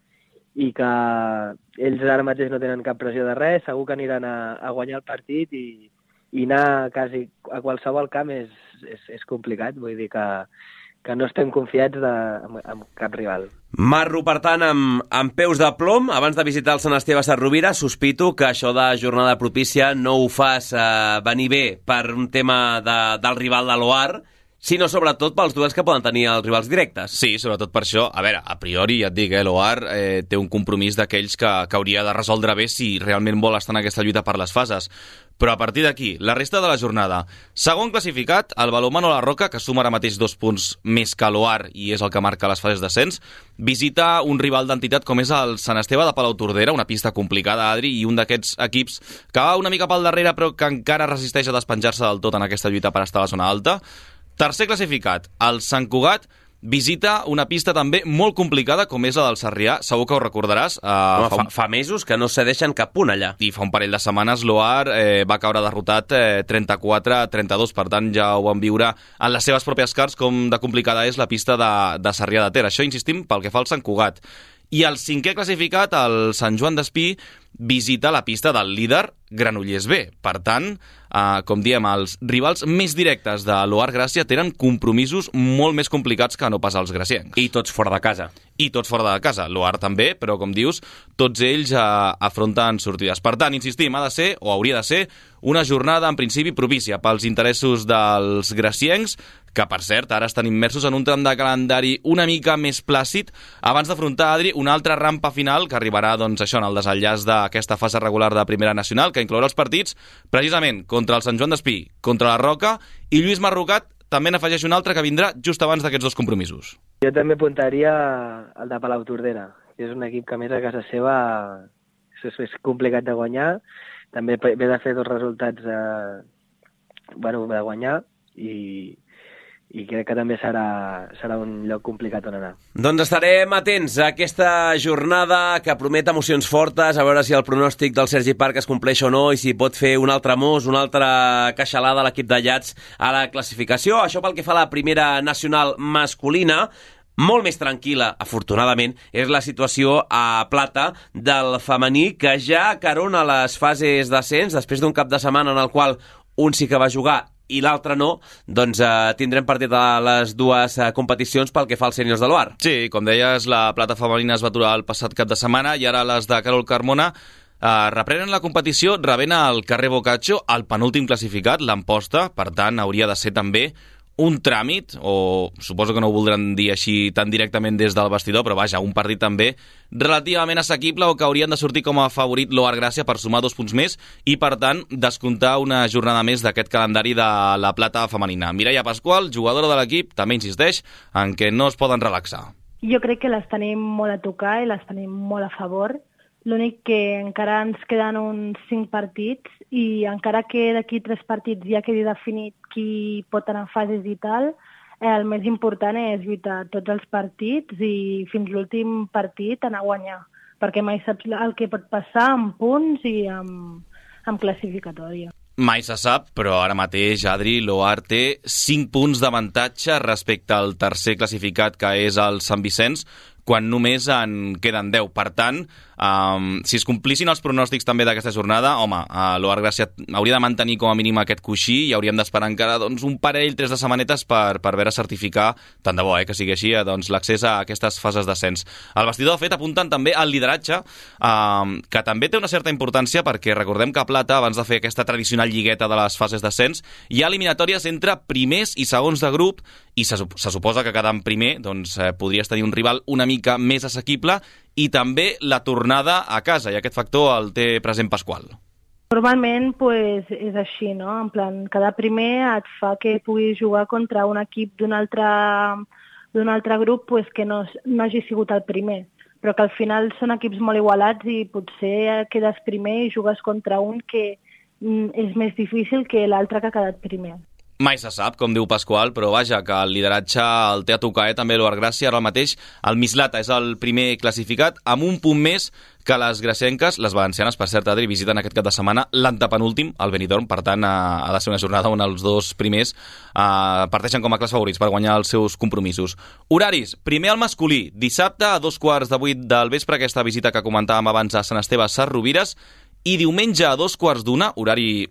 i que ells ara mateix no tenen cap pressió de res, segur que aniran a, a guanyar el partit i, i anar quasi a qualsevol camp és, és, és complicat, vull dir que, que no estem confiats de, en, en cap rival.
Marro, per tant, amb, amb peus de plom, abans de visitar el Sant Esteve Sarrovira, sospito que això de jornada propícia no ho fas eh, venir bé per un tema de, del rival de l'OAR, sinó sobretot pels duels que poden tenir els rivals directes.
Sí, sobretot per això. A veure, a priori, ja et dic, eh, l'OAR eh, té un compromís d'aquells que, que hauria de resoldre bé si realment vol estar en aquesta lluita per les fases. Però a partir d'aquí, la resta de la jornada. Segon classificat, el Balomano La Roca, que suma ara mateix dos punts més que l'OAR i és el que marca les fases d'ascens, visita un rival d'entitat com és el Sant Esteve de Palau Tordera, una pista complicada, Adri, i un d'aquests equips que va una mica pel darrere però que encara resisteix a despenjar-se del tot en aquesta lluita per estar a la zona alta. Tercer classificat, el Sant Cugat, visita una pista també molt complicada com és la del Sarrià, segur que ho recordaràs. Uh,
Home, fa, un... fa mesos que no cedeixen cap punt allà.
I fa un parell de setmanes l'OAR eh, va caure derrotat eh, 34-32, per tant ja ho van viure en les seves pròpies carts com de complicada és la pista de, de Sarrià de Ter. Això, insistim, pel que fa al Sant Cugat. I el cinquè classificat, el Sant Joan d'Espí, visita la pista del líder Granollers B. Per tant, eh, com diem, els rivals més directes de l'Oar Gràcia tenen compromisos molt més complicats que no pas els graciencs.
I tots fora de casa.
I tots fora de casa. L'Oar també, però com dius, tots ells eh, afronten sortides. Per tant, insistim, ha de ser, o hauria de ser, una jornada en principi propícia pels interessos dels graciencs, que per cert ara estan immersos en un tram de calendari una mica més plàcid abans d'afrontar, Adri, una altra rampa final que arribarà, doncs, això, en el desenllaç d'aquesta fase regular de Primera Nacional, que inclourà els partits precisament contra el Sant Joan d'Espí, contra la Roca, i Lluís Marrocat també n'afegeix un altre que vindrà just abans d'aquests dos compromisos.
Jo també apuntaria el de Palau Tordera, que és un equip que més a casa seva és, és complicat de guanyar, també ve de fer dos resultats eh, bueno, de guanyar i, i crec que també serà, serà un lloc complicat on anar.
Doncs estarem atents a aquesta jornada que promet emocions fortes, a veure si el pronòstic del Sergi Parc es compleix o no i si pot fer un altre mos, una altra queixalada a l'equip de Llats a la classificació. Això pel que fa a la primera nacional masculina, molt més tranquil·la, afortunadament, és la situació a plata del femení que ja carona les fases d'ascens després d'un cap de setmana en el qual un sí que va jugar i l'altre no, doncs eh, tindrem partit a les dues eh, competicions pel que fa als sèniors de l'Oar.
Sí, com deies, la plata femenina es va aturar el passat cap de setmana i ara les de Carol Carmona Uh, reprenen la competició rebent el carrer Bocaccio, el penúltim classificat, l'Amposta, per tant, hauria de ser també un tràmit, o suposo que no ho voldran dir així tan directament des del vestidor, però vaja, un partit també relativament assequible o que haurien de sortir com a favorit l'Oar Gràcia per sumar dos punts més i, per tant, descomptar una jornada més d'aquest calendari de la plata femenina. Mireia Pasqual, jugadora de l'equip, també insisteix en que no es poden relaxar.
Jo crec que les tenim molt a tocar i les tenim molt a favor L'únic que encara ens queden uns cinc partits i encara que d'aquí tres partits ja quedi definit qui pot anar a fases i tal, eh, el més important és lluitar tots els partits i fins l'últim partit anar a guanyar, perquè mai saps el que pot passar amb punts i amb, amb classificatòria.
Mai se sap, però ara mateix Adri Loar té 5 punts d'avantatge respecte al tercer classificat, que és el Sant Vicenç, quan només en queden 10. Per tant, um, si es complissin els pronòstics també d'aquesta jornada, home, uh, l'Oar Gràcia hauria de mantenir com a mínim aquest coixí i hauríem d'esperar encara doncs, un parell, tres de setmanetes per, per veure certificar, tant de bo eh, que sigui així, eh, doncs, l'accés a aquestes fases d'ascens. El vestidor, de fet, apunten també al lideratge, um, que també té una certa importància perquè recordem que Plata, abans de fer aquesta tradicional lligueta de les fases d'ascens, hi ha eliminatòries entre primers i segons de grup i se, se suposa que quedant primer doncs, eh, podries tenir un rival una mica més assequible i també la tornada a casa, i aquest factor el té present Pasqual.
Normalment pues, és així, no? En plan, cada primer et fa que puguis jugar contra un equip d'un altre, altre grup pues, que no, no hagi sigut el primer però que al final són equips molt igualats i potser quedes primer i jugues contra un que mm, és més difícil que l'altre que ha quedat primer.
Mai se sap, com diu Pasqual, però vaja, que el lideratge el té a tocar, eh, també l'Oar Gràcia, ara mateix el Mislata és el primer classificat, amb un punt més que les gracienques, les valencianes, per cert, Adri, visiten aquest cap de setmana l'antepenúltim, el Benidorm, per tant, eh, ha de ser una jornada on els dos primers eh, parteixen com a clars favorits per guanyar els seus compromisos. Horaris, primer al masculí, dissabte a dos quarts de vuit del vespre, aquesta visita que comentàvem abans a Sant Esteve Sarrovires, i diumenge a dos quarts d'una, horari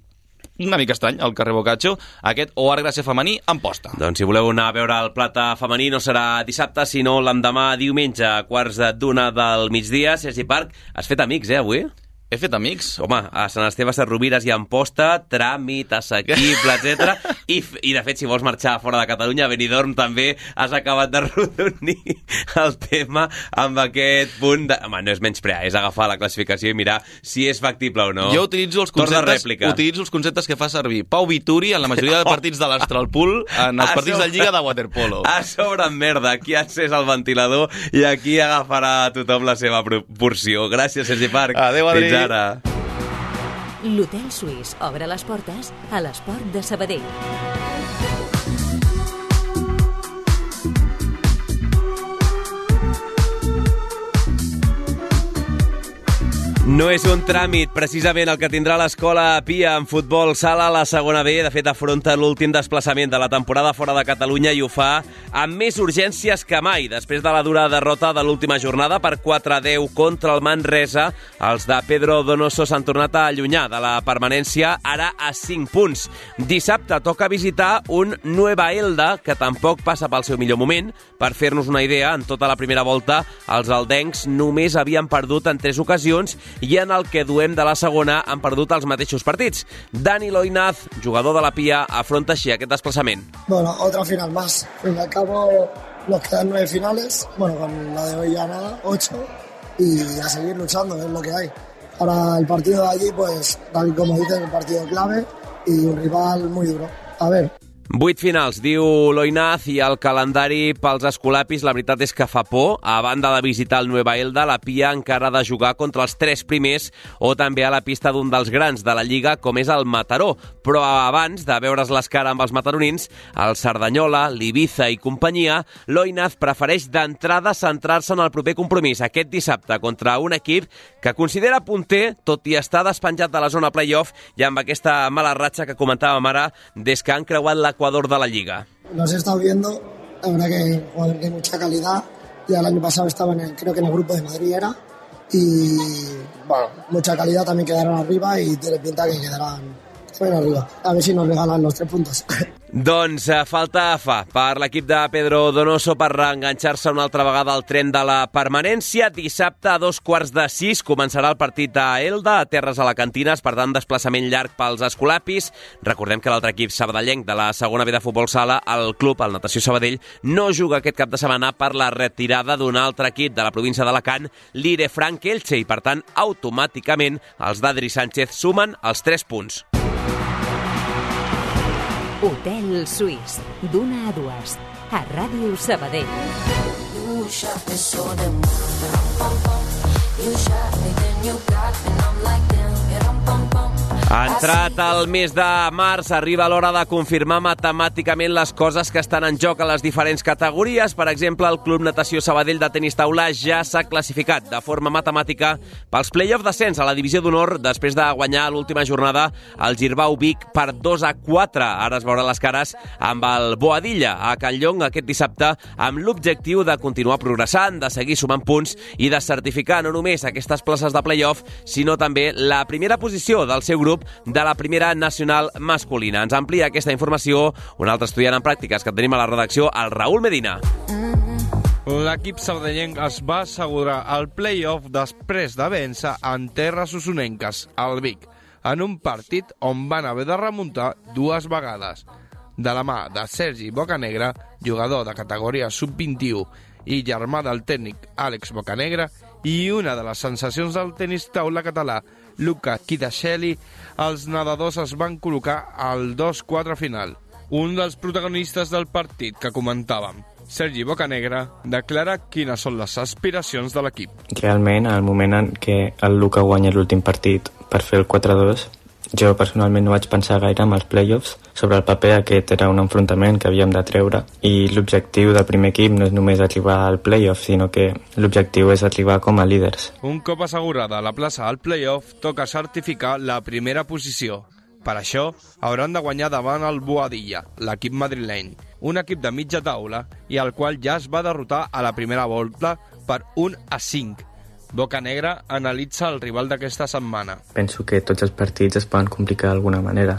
una mica estrany, al carrer Bocaccio, aquest Oar Gràcia femení en posta.
Doncs si voleu anar a veure el plata femení no serà dissabte, sinó l'endemà diumenge a quarts d'una del migdia. Sergi Parc, has fet amics, eh, avui?
He fet amics?
Home, a Sant Esteve Sarrovires i Amposta, tràmit, assequible, (laughs) etc. I, I, de fet, si vols marxar fora de Catalunya, a Benidorm també has acabat de (laughs) rodonir el tema amb aquest punt de... Home, no és menysprear, és agafar la classificació i mirar si és factible o no.
Jo utilitzo els conceptes, utilitzo els conceptes que fa servir Pau Vituri en la majoria de (laughs) partits de l'Astralpool en els partits de Lliga de Waterpolo.
A sobre merda, aquí ha encès el ventilador i aquí agafarà tothom la seva proporció. Gràcies, Sergi Parc.
Adéu, Adri.
Fins ara.
L'Hotel Suís obre les portes a l'esport de Sabadell.
No és un tràmit, precisament el que tindrà l'escola Pia en futbol sala a la segona B. De fet, afronta l'últim desplaçament de la temporada fora de Catalunya i ho fa amb més urgències que mai. Després de la dura derrota de l'última jornada per 4-10 contra el Manresa, els de Pedro Donoso s'han tornat a allunyar de la permanència, ara a 5 punts. Dissabte toca visitar un Nueva Elda, que tampoc passa pel seu millor moment. Per fer-nos una idea, en tota la primera volta, els aldencs només havien perdut en tres ocasions i en el que duem de la segona han perdut els mateixos partits. Dani Loinaz, jugador de la Pia, afronta així aquest desplaçament.
Bueno, otra final más. Fin al cabo nos quedan nueve finales, bueno, con la de hoy ya nada, ocho, y a seguir luchando, es lo que hay. Ahora el partido de allí, pues, tal como dices, un partido clave y un rival muy duro. A ver,
Vuit finals, diu l'Oinaz, i el calendari pels escolapis, la veritat és que fa por. A banda de visitar el Nueva Elda, la Pia encara ha de jugar contra els tres primers o també a la pista d'un dels grans de la Lliga, com és el Mataró. Però abans de veure's les cares amb els mataronins, el Cerdanyola, l'Ibiza i companyia, l'Oinaz prefereix d'entrada centrar-se en el proper compromís aquest dissabte contra un equip que considera punter, tot i estar despenjat de la zona playoff i amb aquesta mala ratxa que comentàvem ara des que han creuat la Ecuador de la Liga.
Los he estado viendo, la verdad que jugadores de mucha calidad. Ya el año pasado estaban, en, creo que en el grupo de Madrid era. Y bueno, mucha calidad también quedaron arriba y tiene pinta que quedarán bueno, arriba. A ver si nos regalan los tres puntos.
Doncs eh, falta fa per l'equip de Pedro Donoso per reenganxar-se una altra vegada al tren de la permanència. Dissabte a dos quarts de sis començarà el partit a Elda, a Terres Alacantines, per tant desplaçament llarg pels escolapis. Recordem que l'altre equip sabadellenc de la segona B de futbol sala, el club, el Natació Sabadell, no juga aquest cap de setmana per la retirada d'un altre equip de la província d'Alacant, l'Ire Frank Elche, i per tant automàticament els d'Adri Sánchez sumen els 3 punts.
Hotel Suís, d'una a dues, a Ràdio Sabadell.
You shot me so damn well. You shot me, then you got me, I'm like damn, pum, pum.
Entrat el mes de març, arriba l'hora de confirmar matemàticament les coses que estan en joc a les diferents categories. Per exemple, el Club Natació Sabadell de tenis taula ja s'ha classificat de forma matemàtica pels play-off d'ascens a la divisió d'honor després de guanyar l'última jornada el Girbau Vic per 2 a 4. Ara es veurà les cares amb el Boadilla a Can Llong aquest dissabte amb l'objectiu de continuar progressant, de seguir sumant punts i de certificar no només aquestes places de play-off, sinó també la primera posició del seu grup de la primera nacional masculina. Ens amplia aquesta informació un altre estudiant en pràctiques que tenim a la redacció, el Raül Medina.
L'equip sardellenc es va assegurar el play-off després de vèncer en terres usonenques, al Vic, en un partit on van haver de remuntar dues vegades. De la mà de Sergi Bocanegra, jugador de categoria sub-21 i germà del tècnic Àlex Bocanegra, i una de les sensacions del tenis taula català, Luca Kidasheli, els nedadors es van col·locar al 2-4 final. Un dels protagonistes del partit que comentàvem, Sergi Bocanegra, declara quines són les aspiracions de l'equip.
Realment, al moment en què el Luca guanya l'últim partit per fer el 4-2, jo personalment no vaig pensar gaire en els playoffs. Sobre el paper aquest era un enfrontament que havíem de treure i l'objectiu del primer equip no és només arribar al playoff, sinó que l'objectiu és arribar com a líders.
Un cop assegurada la plaça al playoff, toca certificar la primera posició. Per això, hauran de guanyar davant el Boadilla, l'equip madrileny, un equip de mitja taula i al qual ja es va derrotar a la primera volta per 1 a 5. Boca Negra analitza el rival d'aquesta setmana.
Penso que tots els partits es poden complicar d'alguna manera.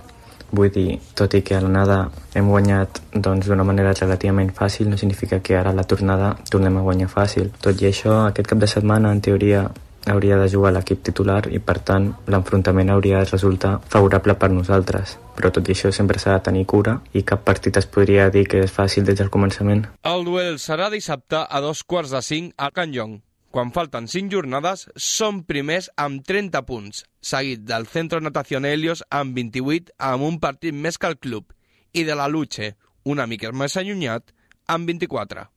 Vull dir, tot i que a l'anada hem guanyat doncs, d'una manera relativament fàcil, no significa que ara a la tornada tornem a guanyar fàcil. Tot i això, aquest cap de setmana, en teoria, hauria de jugar l'equip titular i, per tant, l'enfrontament hauria de resultar favorable per nosaltres. Però tot i això sempre s'ha de tenir cura i cap partit es podria dir que és fàcil des del començament.
El duel serà dissabte a dos quarts de cinc a Can Llong. Quan falten 5 jornades, són primers amb 30 punts, seguit del Centro Natación Helios amb 28 amb un partit més que el club, i de la Luche, una mica més allunyat, amb 24.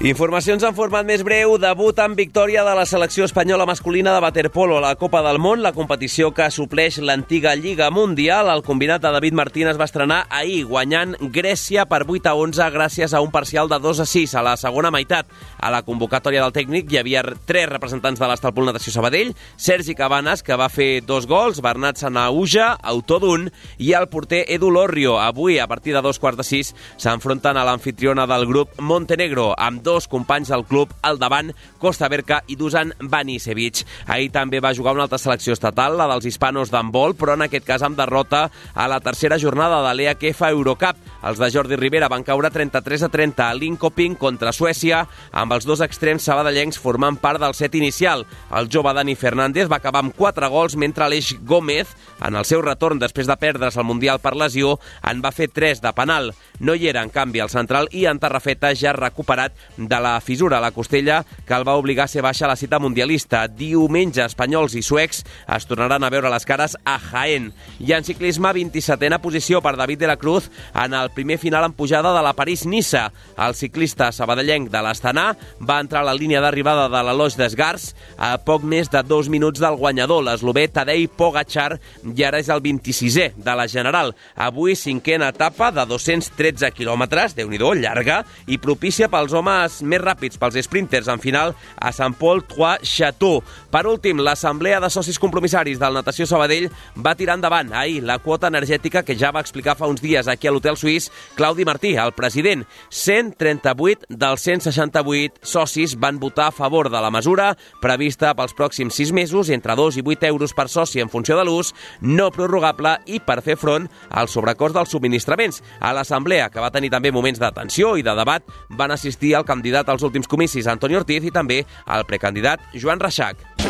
Informacions en format més breu. Debut en victòria de la selecció espanyola masculina de waterpolo a la Copa del Món, la competició que supleix l'antiga Lliga Mundial. El combinat de David Martínez va estrenar ahir, guanyant Grècia per 8 a 11 gràcies a un parcial de 2 a 6 a la segona meitat. A la convocatòria del tècnic hi havia tres representants de l'Estalpol Natació Sabadell, Sergi Cabanes, que va fer dos gols, Bernat Sanauja, autor d'un, i el porter Edu Lorrio. Avui, a partir de dos quarts de sis, s'enfronten a l'anfitriona del grup Montenegro, amb dos companys del club al davant, Costa Berca i Dusan Banisevic. Ahir també va jugar una altra selecció estatal, la dels hispanos d'handbol, però en aquest cas amb derrota a la tercera jornada de l'EAKF Eurocup. Els de Jordi Rivera van caure 33 a 30 a Linkoping contra Suècia, amb els dos extrems sabadellencs formant part del set inicial. El jove Dani Fernández va acabar amb 4 gols, mentre Aleix Gómez, en el seu retorn després de perdre's el Mundial per lesió, en va fer 3 de penal. No hi era, en canvi, el central i en Tarrafeta ja recuperat de la fissura a la costella que el va obligar a ser baixa a la cita mundialista. Diumenge, espanyols i suecs es tornaran a veure les cares a Jaén. I en ciclisme, 27a posició per David de la Cruz en el primer final en pujada de la París-Nissa. El ciclista sabadellenc de l'Astana va entrar a la línia d'arribada de la Loix d'Esgars a poc més de dos minuts del guanyador, l'eslové Tadej Pogacar, i ara és el 26è de la General. Avui, cinquena etapa de 213 quilòmetres, déu nhi llarga, i propícia pels homes més ràpids, pels sprinters, en final a Sant Pol Trois Chateau. Per últim, l'Assemblea de Socis Compromissaris del Natació Sabadell va tirar endavant ahir la quota energètica que ja va explicar fa uns dies aquí a l'Hotel Suís Claudi Martí, el president. 138 dels 168 socis van votar a favor de la mesura prevista pels pròxims 6 mesos entre 2 i 8 euros per soci en funció de l'ús, no prorrogable i per fer front al sobrecost dels subministraments. A l'assemblea, que va tenir també moments de tensió i de debat, van assistir el candidat als últims comicis, Antoni Ortiz, i també el precandidat Joan Reixac.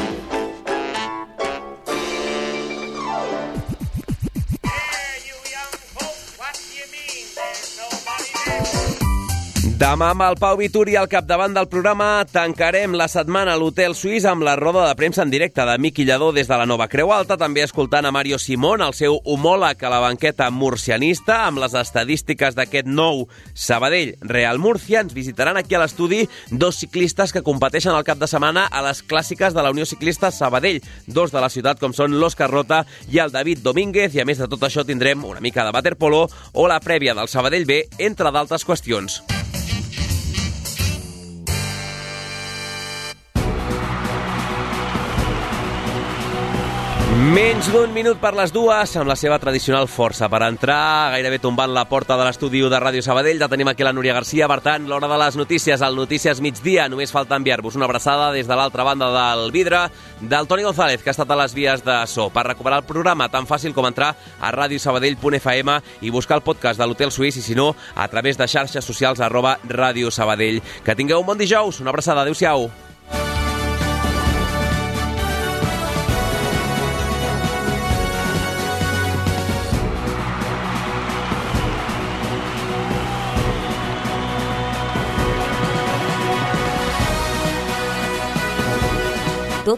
Demà amb el Pau Vituri al capdavant del programa tancarem la setmana a l'Hotel Suís amb la roda de premsa en directe de Miqui Lladó des de la Nova Creu Alta, també escoltant a Mario Simón, el seu homòleg a la banqueta murcianista, amb les estadístiques d'aquest nou Sabadell Real Murcia. Ens visitaran aquí a l'estudi dos ciclistes que competeixen el cap de setmana a les clàssiques de la Unió Ciclista Sabadell, dos de la ciutat com són l'Òscar Rota i el David Domínguez, i a més de tot això tindrem una mica de waterpolo o la prèvia del Sabadell B, entre d'altres qüestions. Menys d'un minut per les dues, amb la seva tradicional força per entrar, gairebé tombant la porta de l'estudi de Ràdio Sabadell. Ja tenim aquí la Núria Garcia, per tant, l'hora de les notícies, el Notícies migdia. Només falta enviar-vos una abraçada des de l'altra banda del vidre del Toni González, que ha estat a les vies de so. Per recuperar el programa, tan fàcil com entrar a radiosabadell.fm i buscar el podcast de l'Hotel Suís i, si no, a través de xarxes socials arroba Ràdio Sabadell. Que tingueu un bon dijous, una abraçada, adeu-siau.